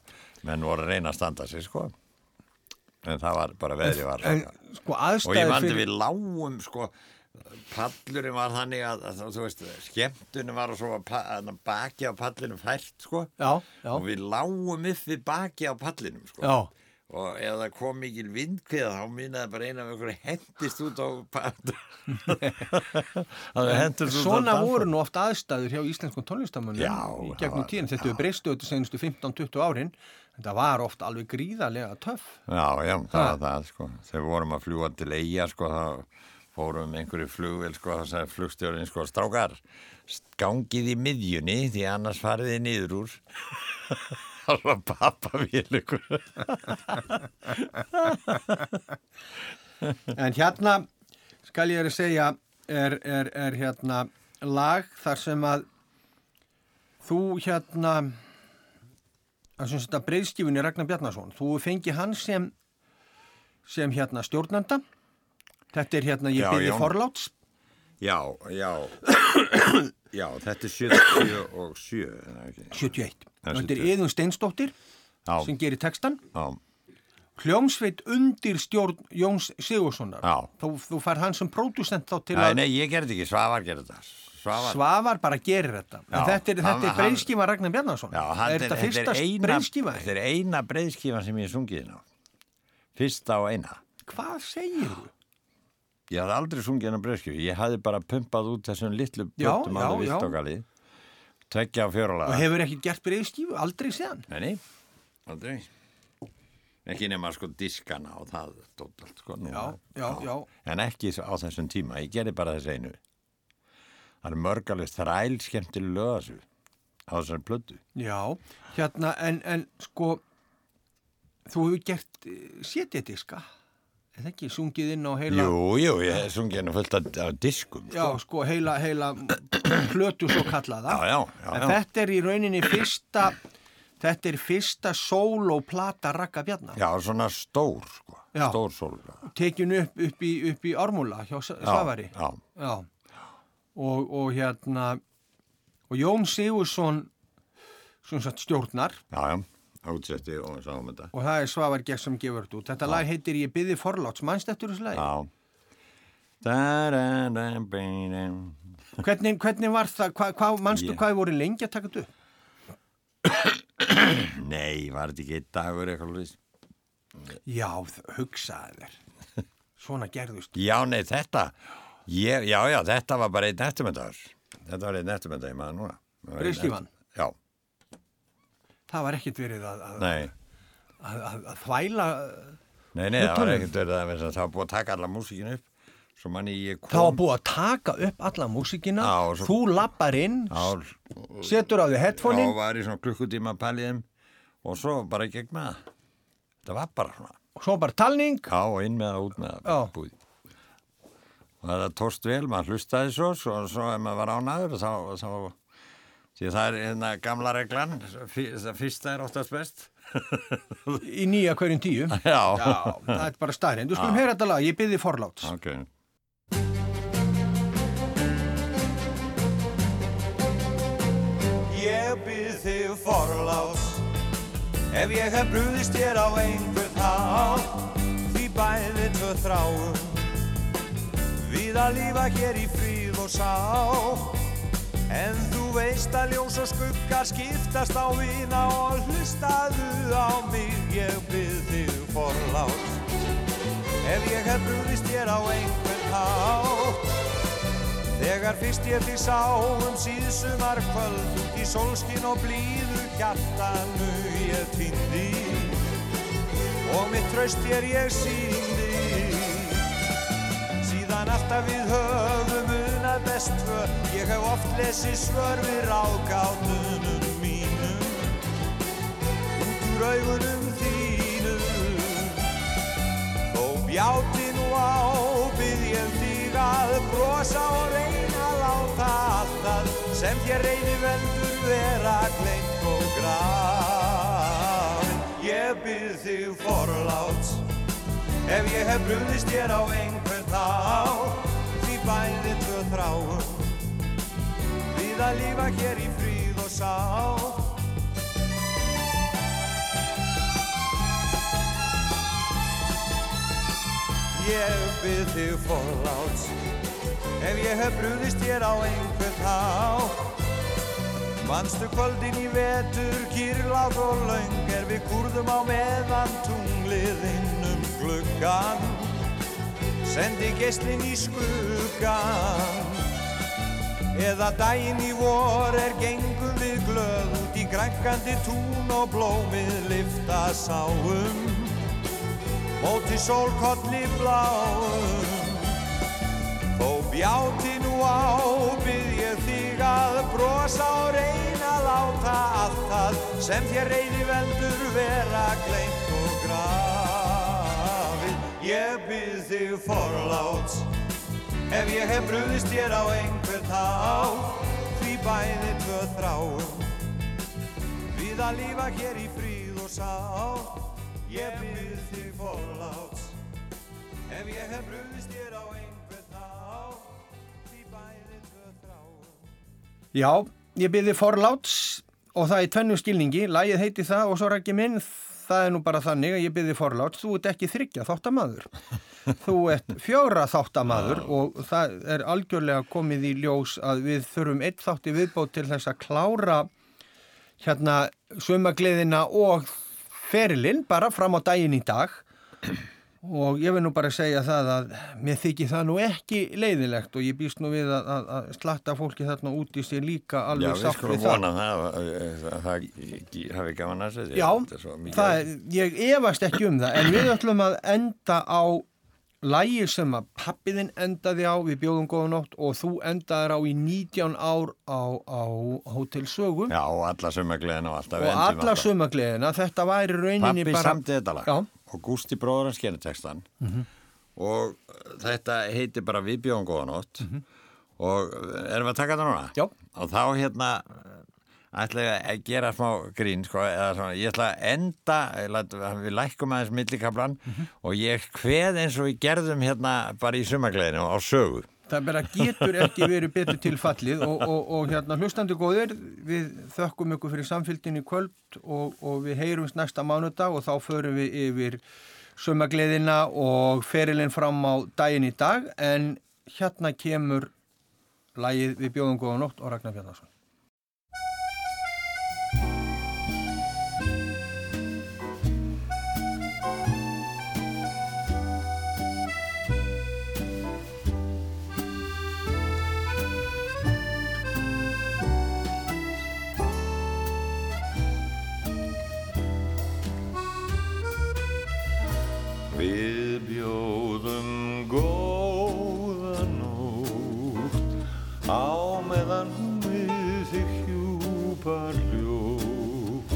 menn voru að reyna að standa sig, sko. En það var bara veðri var. En svaka. sko Og ég vandi fyrir... við lágum, sko, pallurinn var þannig að, að þú veist, skemmtunum var og svo að baki á pallinum fært, sko. Já, já. Og við lágum upp við baki á pallinum, sko. Já. Og ef það kom mikil vindkviða þá minnaði bara eina af einhverju hendist út á það á Svona voru nú oft aðstæður hjá íslenskum tónlistamönnum í það gegnum tíðin. Þetta er breystu þetta senustu 15-20 árin. Þetta var oft alveg gríðarlega töff. Já, já, það var það, sko. Þegar vorum að fljúa til eiga, sko, þá fórum einhverju flugvél, sko, þá sagði flugstjórinn, sko, strákar, gangið í miðjunni, því annars farið þið niður úr. Það var pappa vél ykkur. En hérna, skal ég er að segja, er, er, er hérna lag þar sem að þú hérna, að sem þetta breyðskifunni Ragnar Bjarnason, þú fengi hann sem, sem hérna stjórnanda. Þetta er hérna, ég byrði forláts. Já, já, já, þetta er 70 og 7, er það ekki? 71. Já, Þetta er 71. Iðun Steinsdóttir Já, sem gerir textan. já, Hljómsveit undir stjórn Jóns Sigurssonar. Þú, þú fær hann sem pródusent þá til Nei, að nei, ég gerði ekki, Svavar gerði þetta. Svavar, Svavar bara gerir þetta. Já, en þetta er, er breyðskífa Ragnar Bjarnason. já, er þetta fyrsta eina, breyðskífa? þetta er eina breiðskífa sem ég hef sungið inn á. Fyrsta og eina. Hvað segir þú? Ég hafði aldrei sungið hennar breyðskjöf. Ég hafði bara pumpað út þessum litlu já, alveg já. vilt og galið. Tveggja og fjóra Og hefur ekki gert breyðskífu? Aldrei séðan. Nei, aldrei. Ekki nema sko diskana og það stótt allt sko. Já, já, já. En ekki á þessum tíma. Ég gerði bara þess einu. Það er mörgalegt þræl skemmtileg lögasu á þessari plötu. Já, hérna, en, en sko, þú hefur gert sétjadiska. Það ekki sungið inn á heila... Jú, jú, ég hef sungið hennar fullt af, af diskum. Já, sko, heila, heila plötu svo kallaða. Já, já, já, En já. þetta er í rauninni fyrsta, þetta er fyrsta sólóplata Ragga Bjarnar. Já, svona stór, sko. Já. Stór sólga. Tekin upp, upp, í, upp í Ármúla hjá Svavari. Já, Já. Og, og hérna, og Jón Sigursson, sagt stjórnar, já, já. Útsetti og sáum þetta. og það er Svavar Gekk sem gefur þetta út. Þetta lag heitir Ég byði forláts, mannst eftir þessu lagi? Já. Hvernig, hvernig var það, hvað, hva, mannstu Ég- hvað voru lengi að taka þetta upp? Nei, var þetta ekki einn dagur eitthvað? Já, hugsaði þér. Svona gerðust. Já, nei, þetta, ég, já, já, þetta var bara einn eftirmyndagur. Þetta var einn eftirmyndag, ég maður núna. Það var einn Breiðskífan? eftir- Já, Það var ekkert verið að, að, að, að, þvæla. nei, nei, það var ekkert verið að það var búið að taka alla músíkinu upp. Það var búið að taka upp alla músíkina, Já, og þú lappar inn, Já, setur á því Já, headphone-in var í svona klukkutíma að pæli þeim og svo bara gegn með það. Var bara svona. og svo bara talning. Já, og inn með það, út með það. Já. Búið. Og það tókst vel, maður hlustaði svo, svo, svo ef maður var ánæður, þá, þá, því það er hérna gamla reglan, það fyrsta er oftast best. í nýja hverjum tíu. Já. Já, það er bara starrinn. Þú skulum heyra þetta lag, ég byrði forláts. Ok. Ég byrð þig forlás Ef ég hef brúðist þér á einhvern hátt Því bæði tvö þráum Við að lífa hér í fríð og sá En þú veist að ljós og skuggar skiptast á vina Og hlustaðu á mig, ég byrð þig forlás Ef ég hef brúðist þér á einhvern hátt. Þegar fyrst ég því sá um síðsumar kvöld í sólskin og blíðu hjartanu ég týndi. Og mitt tröst þér ég síndi síðan alltaf við höfum unað best tvö ég hef oft lesið svör við ráðgátunum mínum. Út úr augunum þínum. Þó bjáti nú á, byrð ég þig að brosa og reyna að láta allt það sem þér reyni veldur vera gleymt og grafin. Ég byrð þig forláts. Ef ég hef brúðist þér á einhvern þá, bæði tvö þráum við að lífa hér í fríð og sátt. Ég byrð þig forláts Ef ég hef brúðist þér á einhvern þá Manstu kvöldin í vetur, kýrlát og laung er við kurðum á meðan tunglið innum gluggan sendi geislinn í skuggan eða daginn í vor er gengum við glöð út í grænkandi tún og blómið lifta sáum. Móti sólkolli bláum. Þó bjáti nú á, byrð ég þig að brosa og reyna að láta allt það sem þér reyni veldur vera grafið. Ég byrð þig forláts ef ég hef brúðist þér á einhvern hátt, því bæði tvö þráum. Við að lífa hér í fríð og sátt, ég byrð þig forláts ef ég hef brúðist þér á einhvern hátt. Já, ég byrði forláts og það er tvennu skilningi, lægið heiti það og svo rækki minn, það er nú bara þannig að ég byrði forláts, þú ert ekki þryggja þáttamaður, þú ert fjóra þáttamaður og það er algjörlega komið í ljós að við þurfum eitt þátti viðbót til þess að klára hérna sumagliðina og ferilinn bara fram á daginn í dag. og ég vil nú bara segja það að mér þykir það nú ekki leiðilegt og ég býst nú við að, að, að slatta fólki þarna út í sig líka Já, alveg við sátt við það. vona það að að það hafi gaman að segja Já, það, ég efast ekki um það en við ætlum að enda á lægi sem að pappiðinn endaði á við bjóðum góða nótt og þú endaðir á í 19 ár á, á Hotel Sögu Já, og alla sumagleðina og alltaf og alla sumagleðina, þetta væri rauninni Pappi bara samti þetta lag Já. Og Gústi bróður hans gerði textan Mhm. og þetta heitir bara Við bjóðum góða nótt og erum við að taka þetta núna? Já. Og þá hérna ætla ég að gera smá grín sko, eða svona, ég ætla að enda læt, við lækkum aðeins millikablan og ég hveð eins og við gerðum hérna bara í sumagleðinu á sögu Það bara getur ekki verið betur til fallið og, og, og hérna hlustandi góðir, við þökkum ykkur fyrir samfélgin í kvöld og, og við heyrumst næsta mánudag og þá förum við yfir sömagleðina og ferilinn fram á daginn í dag en hérna kemur lægið við bjóðum góða nótt og Ragnar Bjarnarsson. Við bjóðum góða nótt á meðan við þig hjúpar ljótt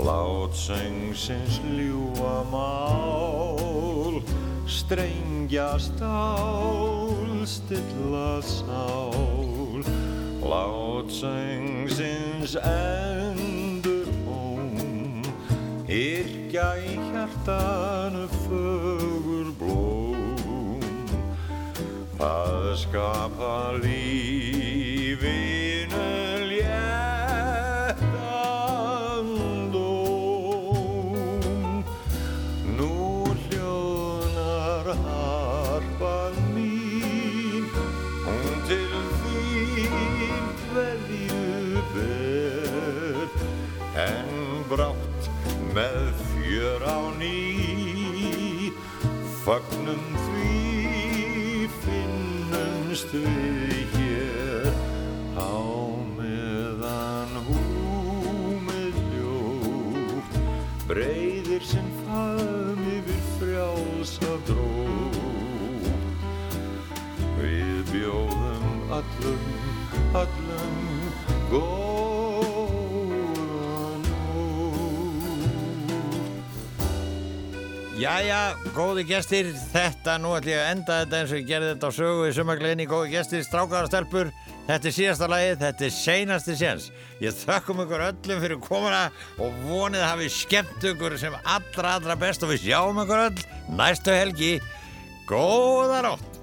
Látsöngsins ljúa mál strengja stál stilla sál. Látsöngsins endur óm Yrkja í hjartanu fögur blóm. Það skapa lífinu Fagnum því finnumst við hér Á meðan húmið ljótt Breiðir sinn faðm yfir frjálsa drótt. Við bjóðum öllum, öllum góðan Jæja, góði gestir, þetta nú ætlum ég að enda þetta eins og ég gerði þetta á sögu í sumargleginni, góði gestir, strákar og stelpur, þetta er síðasta lagið, þetta er seinasti séns. Ég þökkum ykkur öllum fyrir komuna og vonið hafi skemmt ykkur sem allra, allra best og við sjáum ykkur öll næstu helgi. Góða nótt!